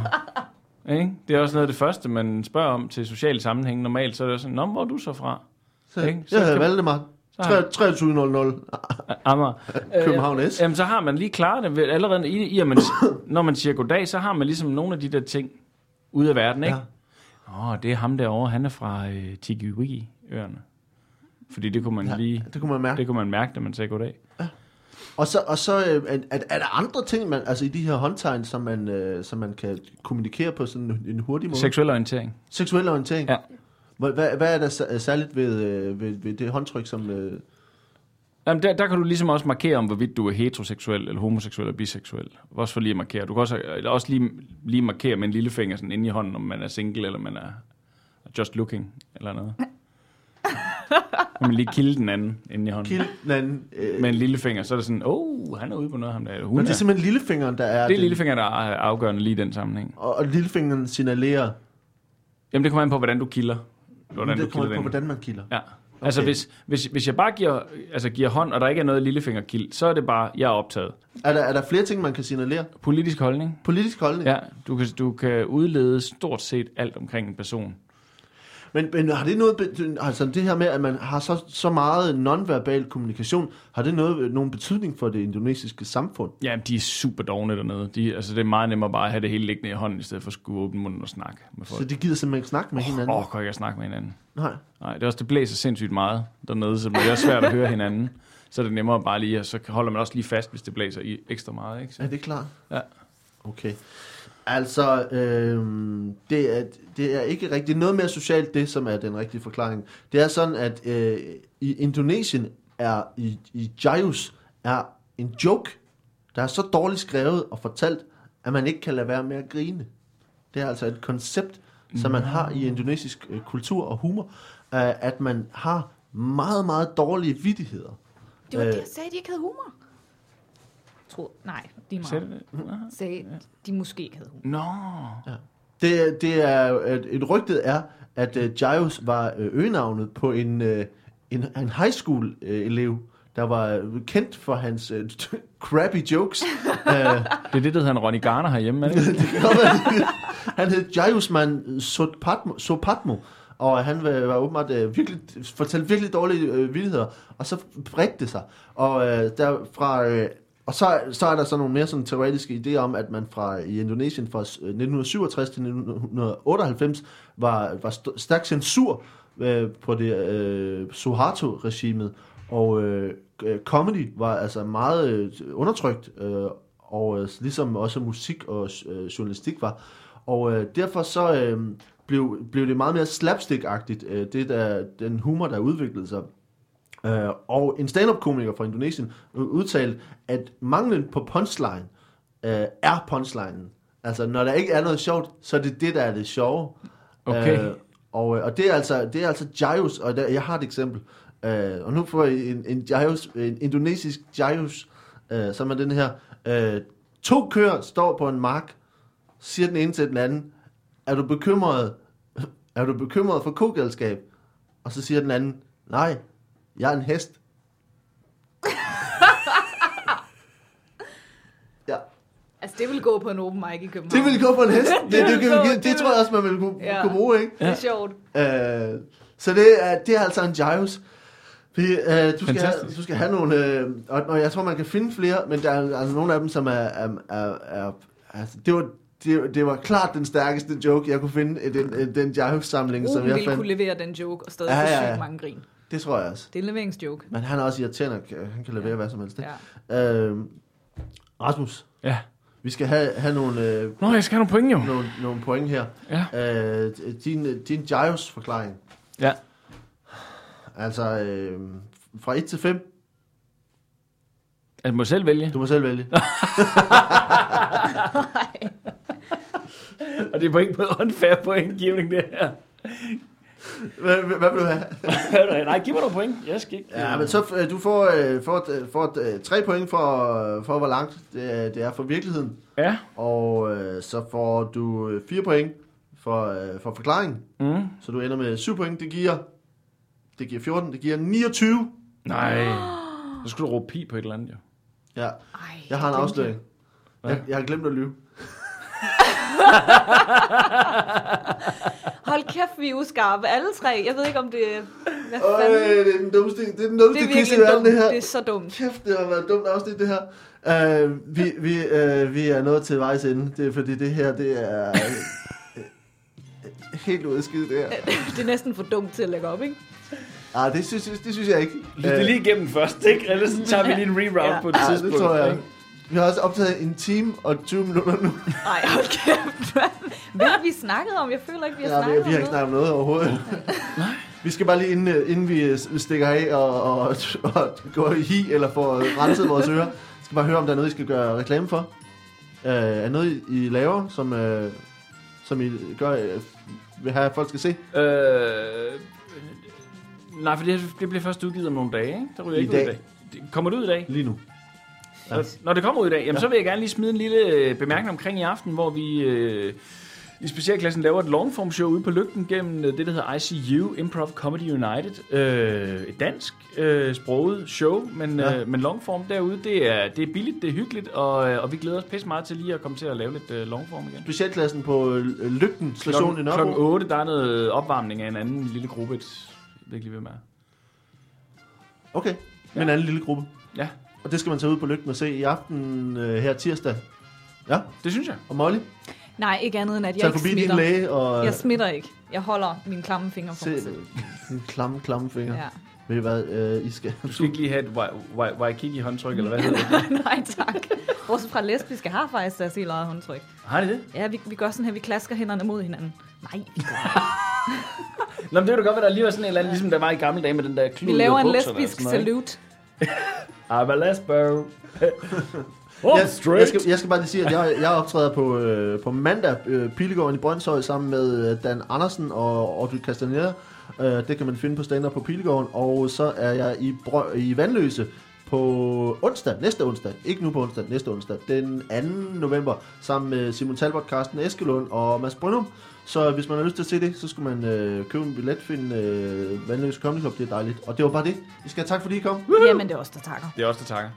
ikke? Det er også noget af det første, man spørger om til social sammenhæng. Normalt så er det sådan, Nå, hvor er du så fra? så, Ikke? så jeg hedder Valdemar. Så har- 2300 Amager. København S. Jamen, så har man lige klaret det allerede i, i at man, når man siger goddag, så har man ligesom nogle af de der ting ude af verden, ikke? Åh, oh, det er ham derovre, han er fra øh, Tiki-Wiki-øerne. Fordi det kunne man Ja, lige, det kunne man mærke. det kunne man mærke, da man sagde goddag. Og så, og så øh, er, er, er der andre ting, man, altså i de her håndtegn, som man, øh, som man kan kommunikere på sådan en, en hurtig måde? Seksuel orientering. Seksuel orientering? Ja. Hvad, hvad, hvad er der sær- særligt ved, øh, ved, ved det håndtryk, som... Øh, Jamen, der, der kan du ligesom også markere om, hvorvidt du er heteroseksuel, eller homoseksuel, eller biseksuel. Også for lige at markere. Du kan også, eller også lige, lige markere med en lille finger sådan inde i hånden, om man er single, eller man er just looking, eller noget. Og man lige kilde den anden inde i hånden. kilde den anden... Øh, Med en lille finger, så er det sådan, åh, oh, han er ude på noget, ham der. Hun men det er er. simpelthen lillefingeren, der er... Det er den- lillefinger, der er afgørende lige i den sammenhæng. Og, og lillefingeren signalerer... Jamen, det kommer an på, hvordan du kilder. Hvordan det kommer på, hvordan man kilder. Ja. Altså, Okay. hvis, hvis, hvis jeg bare giver, altså, giver hånd, og der ikke er noget lillefingerkild, så er det bare, jeg er optaget. Er der, er der flere ting, man kan signalere? Politisk holdning. Politisk holdning? Ja, du kan, du kan udlede stort set alt omkring en person. Men, men har det noget, altså det her med, at man har så, så meget nonverbal kommunikation, har det noget, nogen betydning for det indonesiske samfund? Ja, de er super dogne dernede. De, altså, det er meget nemmere bare at have det hele liggende i hånden, i stedet for at skulle åbne munden og snakke med folk. Så de gider simpelthen ikke snakke med hinanden? Åh, oh, kan jeg ikke snakke med hinanden. Nej. Nej, det er også, det blæser sindssygt meget dernede, så det er svært at høre hinanden. Så er det nemmere bare lige, og så holder man også lige fast, hvis det blæser i ekstra meget, ikke? Så, Er det klart? Ja. Okay. Altså, øh, det, er, det er ikke rigtigt. Det noget mere socialt, det som er den rigtige forklaring. Det er sådan, at øh, i Indonesien er, i, i Jayus, er en joke, der er så dårligt skrevet og fortalt, at man ikke kan lade være med at grine. Det er altså et koncept, som man har i indonesisk øh, kultur og humor, øh, at man har meget, meget dårlige vidigheder. Det var det, Øh. jeg sagde, de ikke havde humor. Tro, nej, de meget. det? sagde, de måske ikke havde humor. Nå. Det, det er et, et rygtet er, at uh, Giles var uh, øgenavnet på en, uh, en, en high school uh, elev, der var kendt for hans uh, crappy jokes. uh, Det er det, der hedder en Ronny Garner herhjemme, er det? ikke? det være, han hed Giles Sopatmo, Sopatmo, og han var, var åbenbart uh, virkelig, fortalte virkelig dårlige uh, vildheder, og så bredte det sig. Og uh, derfra... Uh, og så, så er der så nogle mere sådan teoretiske idéer om, at man fra i Indonesien fra øh, 1967 til 1998 var, var st- stærk censur øh, på det øh, Suharto-regimet, og øh, øh, comedy var altså meget øh, undertrykt, øh, og øh, ligesom også musik og øh, journalistik var. Og øh, derfor så øh, blev, blev det meget mere slapstick-agtigt, øh, det der, den humor, der udviklede sig. Øh, og en stand-up-komiker fra Indonesien udtalte, at manglen på punchline øh, er punchlinen. Altså, når der ikke er noget sjovt, så er det det, der er det sjove. Okay. Øh, og, og det er altså, det er altså Jaius, og der, jeg har et eksempel. Øh, og nu får jeg en, en, Jaius, en indonesisk Jaius, øh, som er den her. Øh, to køer står på en mark, siger den ene til den anden, er du bekymret, er du bekymret for kogalskab? Og så siger den anden, nej, jeg er en hest. ja. Altså, det vil gå på en open mic i København. Det vil gå på en hest. Det, det, det, det, det det tror jeg også, man vil kunne, Ja. kunne bruge, ikke? Det er sjovt. Øh, så det er, det er altså en Gyros. Vi, øh, du, skal have, du skal have nogle, øh, og, og jeg tror, man kan finde flere, men der er altså nogle af dem, som er, er, er, er altså, det var, det, det var klart den stærkeste joke, jeg kunne finde i den, den Gyros-samling, som jeg ville fandt. kunne levere den joke, og stadig Ja, få ja, ja. mange grin. Det tror jeg også. Det er en leveringsjoke. Men han er også irriterende, og han kan levere Ja. hvad som helst. Ikke? Ja. Øh, Rasmus, Ja. vi skal have, have nogle, øh, Nå, jeg skal have nogle point jo. nogle, nogle point her. Ja. Øh, din din Gyros-forklaring. Ja. Altså, øh, fra 1 til 5, Altså, må jeg selv vælge. du må selv vælge. Og det er point på unfair pointgivning, det her. Hvad, hvad vil du have? Nej, giv mig nogle point. Jeg skal ikke. Ja, men så øh, du får, øh, får, øh, får øh, tre point for, for hvor langt det er, det er for virkeligheden. Ja. Og øh, så får du fire point for, øh, for forklaringen. Mm. Så du ender med 7 point. Det giver, det giver 14. Det giver 29. Nej. Så skulle du råbe pi på et eller andet, jo. Ja, Ej, jeg har en afsløring. Jeg, jeg har glemt at lyve. Hold kæft, vi er uskarpe. Alle tre. Jeg ved ikke, om det... Hvad Øj, det er den dummeste, det er den dummeste Det er quiz i verden, dumt. det her. Det er så dumt. Kæft, det har været et dumt afsnit, det her. Uh, vi, vi, uh, vi er nået til vejs ende. Det er fordi, det her, det er øh, helt udskidt, det her. Det er næsten for dumt til at lægge op, ikke? Ah, det synes, det synes jeg ikke. Lyt det lige igennem først, ikke? Ellers så tager vi lige en reroute Ja. på et Ja, tidspunkt. det tror jeg. ikke? Vi har også optaget en time og 20 minutter nu. Nej, hold kæft. Hvad har vi snakket om? Jeg føler ikke, vi har Ja, vi, snakket vi har om ikke snakket om noget overhovedet. Vi skal bare lige, inden, øh, inden vi øh, stikker af og, og, og går i hi, eller får renset vores ører, skal bare høre, om der er noget, I skal gøre reklame for. Uh, er noget, I laver, som, uh, som I gør, uh, vil have, at folk skal se? Øh, nej, for det, det bliver først udgivet om nogle dage, ikke? Der ryger I ikke ud i dag. dag. Det- Kommer det ud i dag? Lige nu. Ja. Ja. Når det kommer ud i dag, jamen, Ja. så vil jeg gerne lige smide en lille øh, bemærkning omkring i aften, hvor vi øh, I specialklassen laver et longform show ude på Lygten gennem øh, det, der hedder ICU, Improv Comedy United. Øh, et dansk øh, sproget show, men, Ja. ja. øh, men longform derude, det er, det er billigt, det er hyggeligt, og, øh, og vi glæder os pisse meget til lige at komme til at lave lidt øh, longform igen. Specialklassen på øh, Lygten station i Nørrebro. klokken 8, der er noget opvarmning af en anden lille gruppe. Et, jeg ved ikke lige, hvem er. Okay, med en anden lille gruppe. Ja, Og det skal man tage ud på Lygten og se i aften øh, her tirsdag. Ja, det synes jeg. og Molly, Nej, ikke andet end, at jeg tag ikke forbi smitter. din læge og Jeg smitter ikke. Jeg holder mine klamme fingre for se mig selv. klamme, klamme finger. Ja. Ved I hvad, øh, I skal... Du skal ikke lige have et Wai- Wai- Waikiki håndtryk, eller hvad hedder det? Nej, tak. Bortset fra lesbiske har faktisk deres helt eget håndtryk. Har de det? Ja, vi, vi gør sådan her, vi klasker hænderne mod hinanden. Nej, vi gør Nå, men det kunne da godt være, der lige var sådan en eller anden, ligesom der var i gamle dage med den der klud Vi laver en lesbisk salute. I'm a lesbo. oh, jeg, jeg, skal, jeg skal bare lige sige, at jeg, jeg optræder på, øh, på mandag øh, Pilegården i Brøndshøj sammen med øh, Dan Andersen og Audrey Castaneda. Øh, det kan man finde på stand på Pilegården. Og så er jeg i, Brø, i Vandløse på onsdag, næste onsdag, ikke nu på onsdag, næste onsdag, den 2. november, sammen med Simon Talbot, Carsten Eskelund og Mads Brynum. Så hvis man har lyst til at se det, så skulle man øh, købe en billet, finde øh, Vandløse Comedy Club, det er dejligt. Og det var bare det. Vi skal have tak, fordi I kom. Jamen, det er os, der takker. Det er også der takker.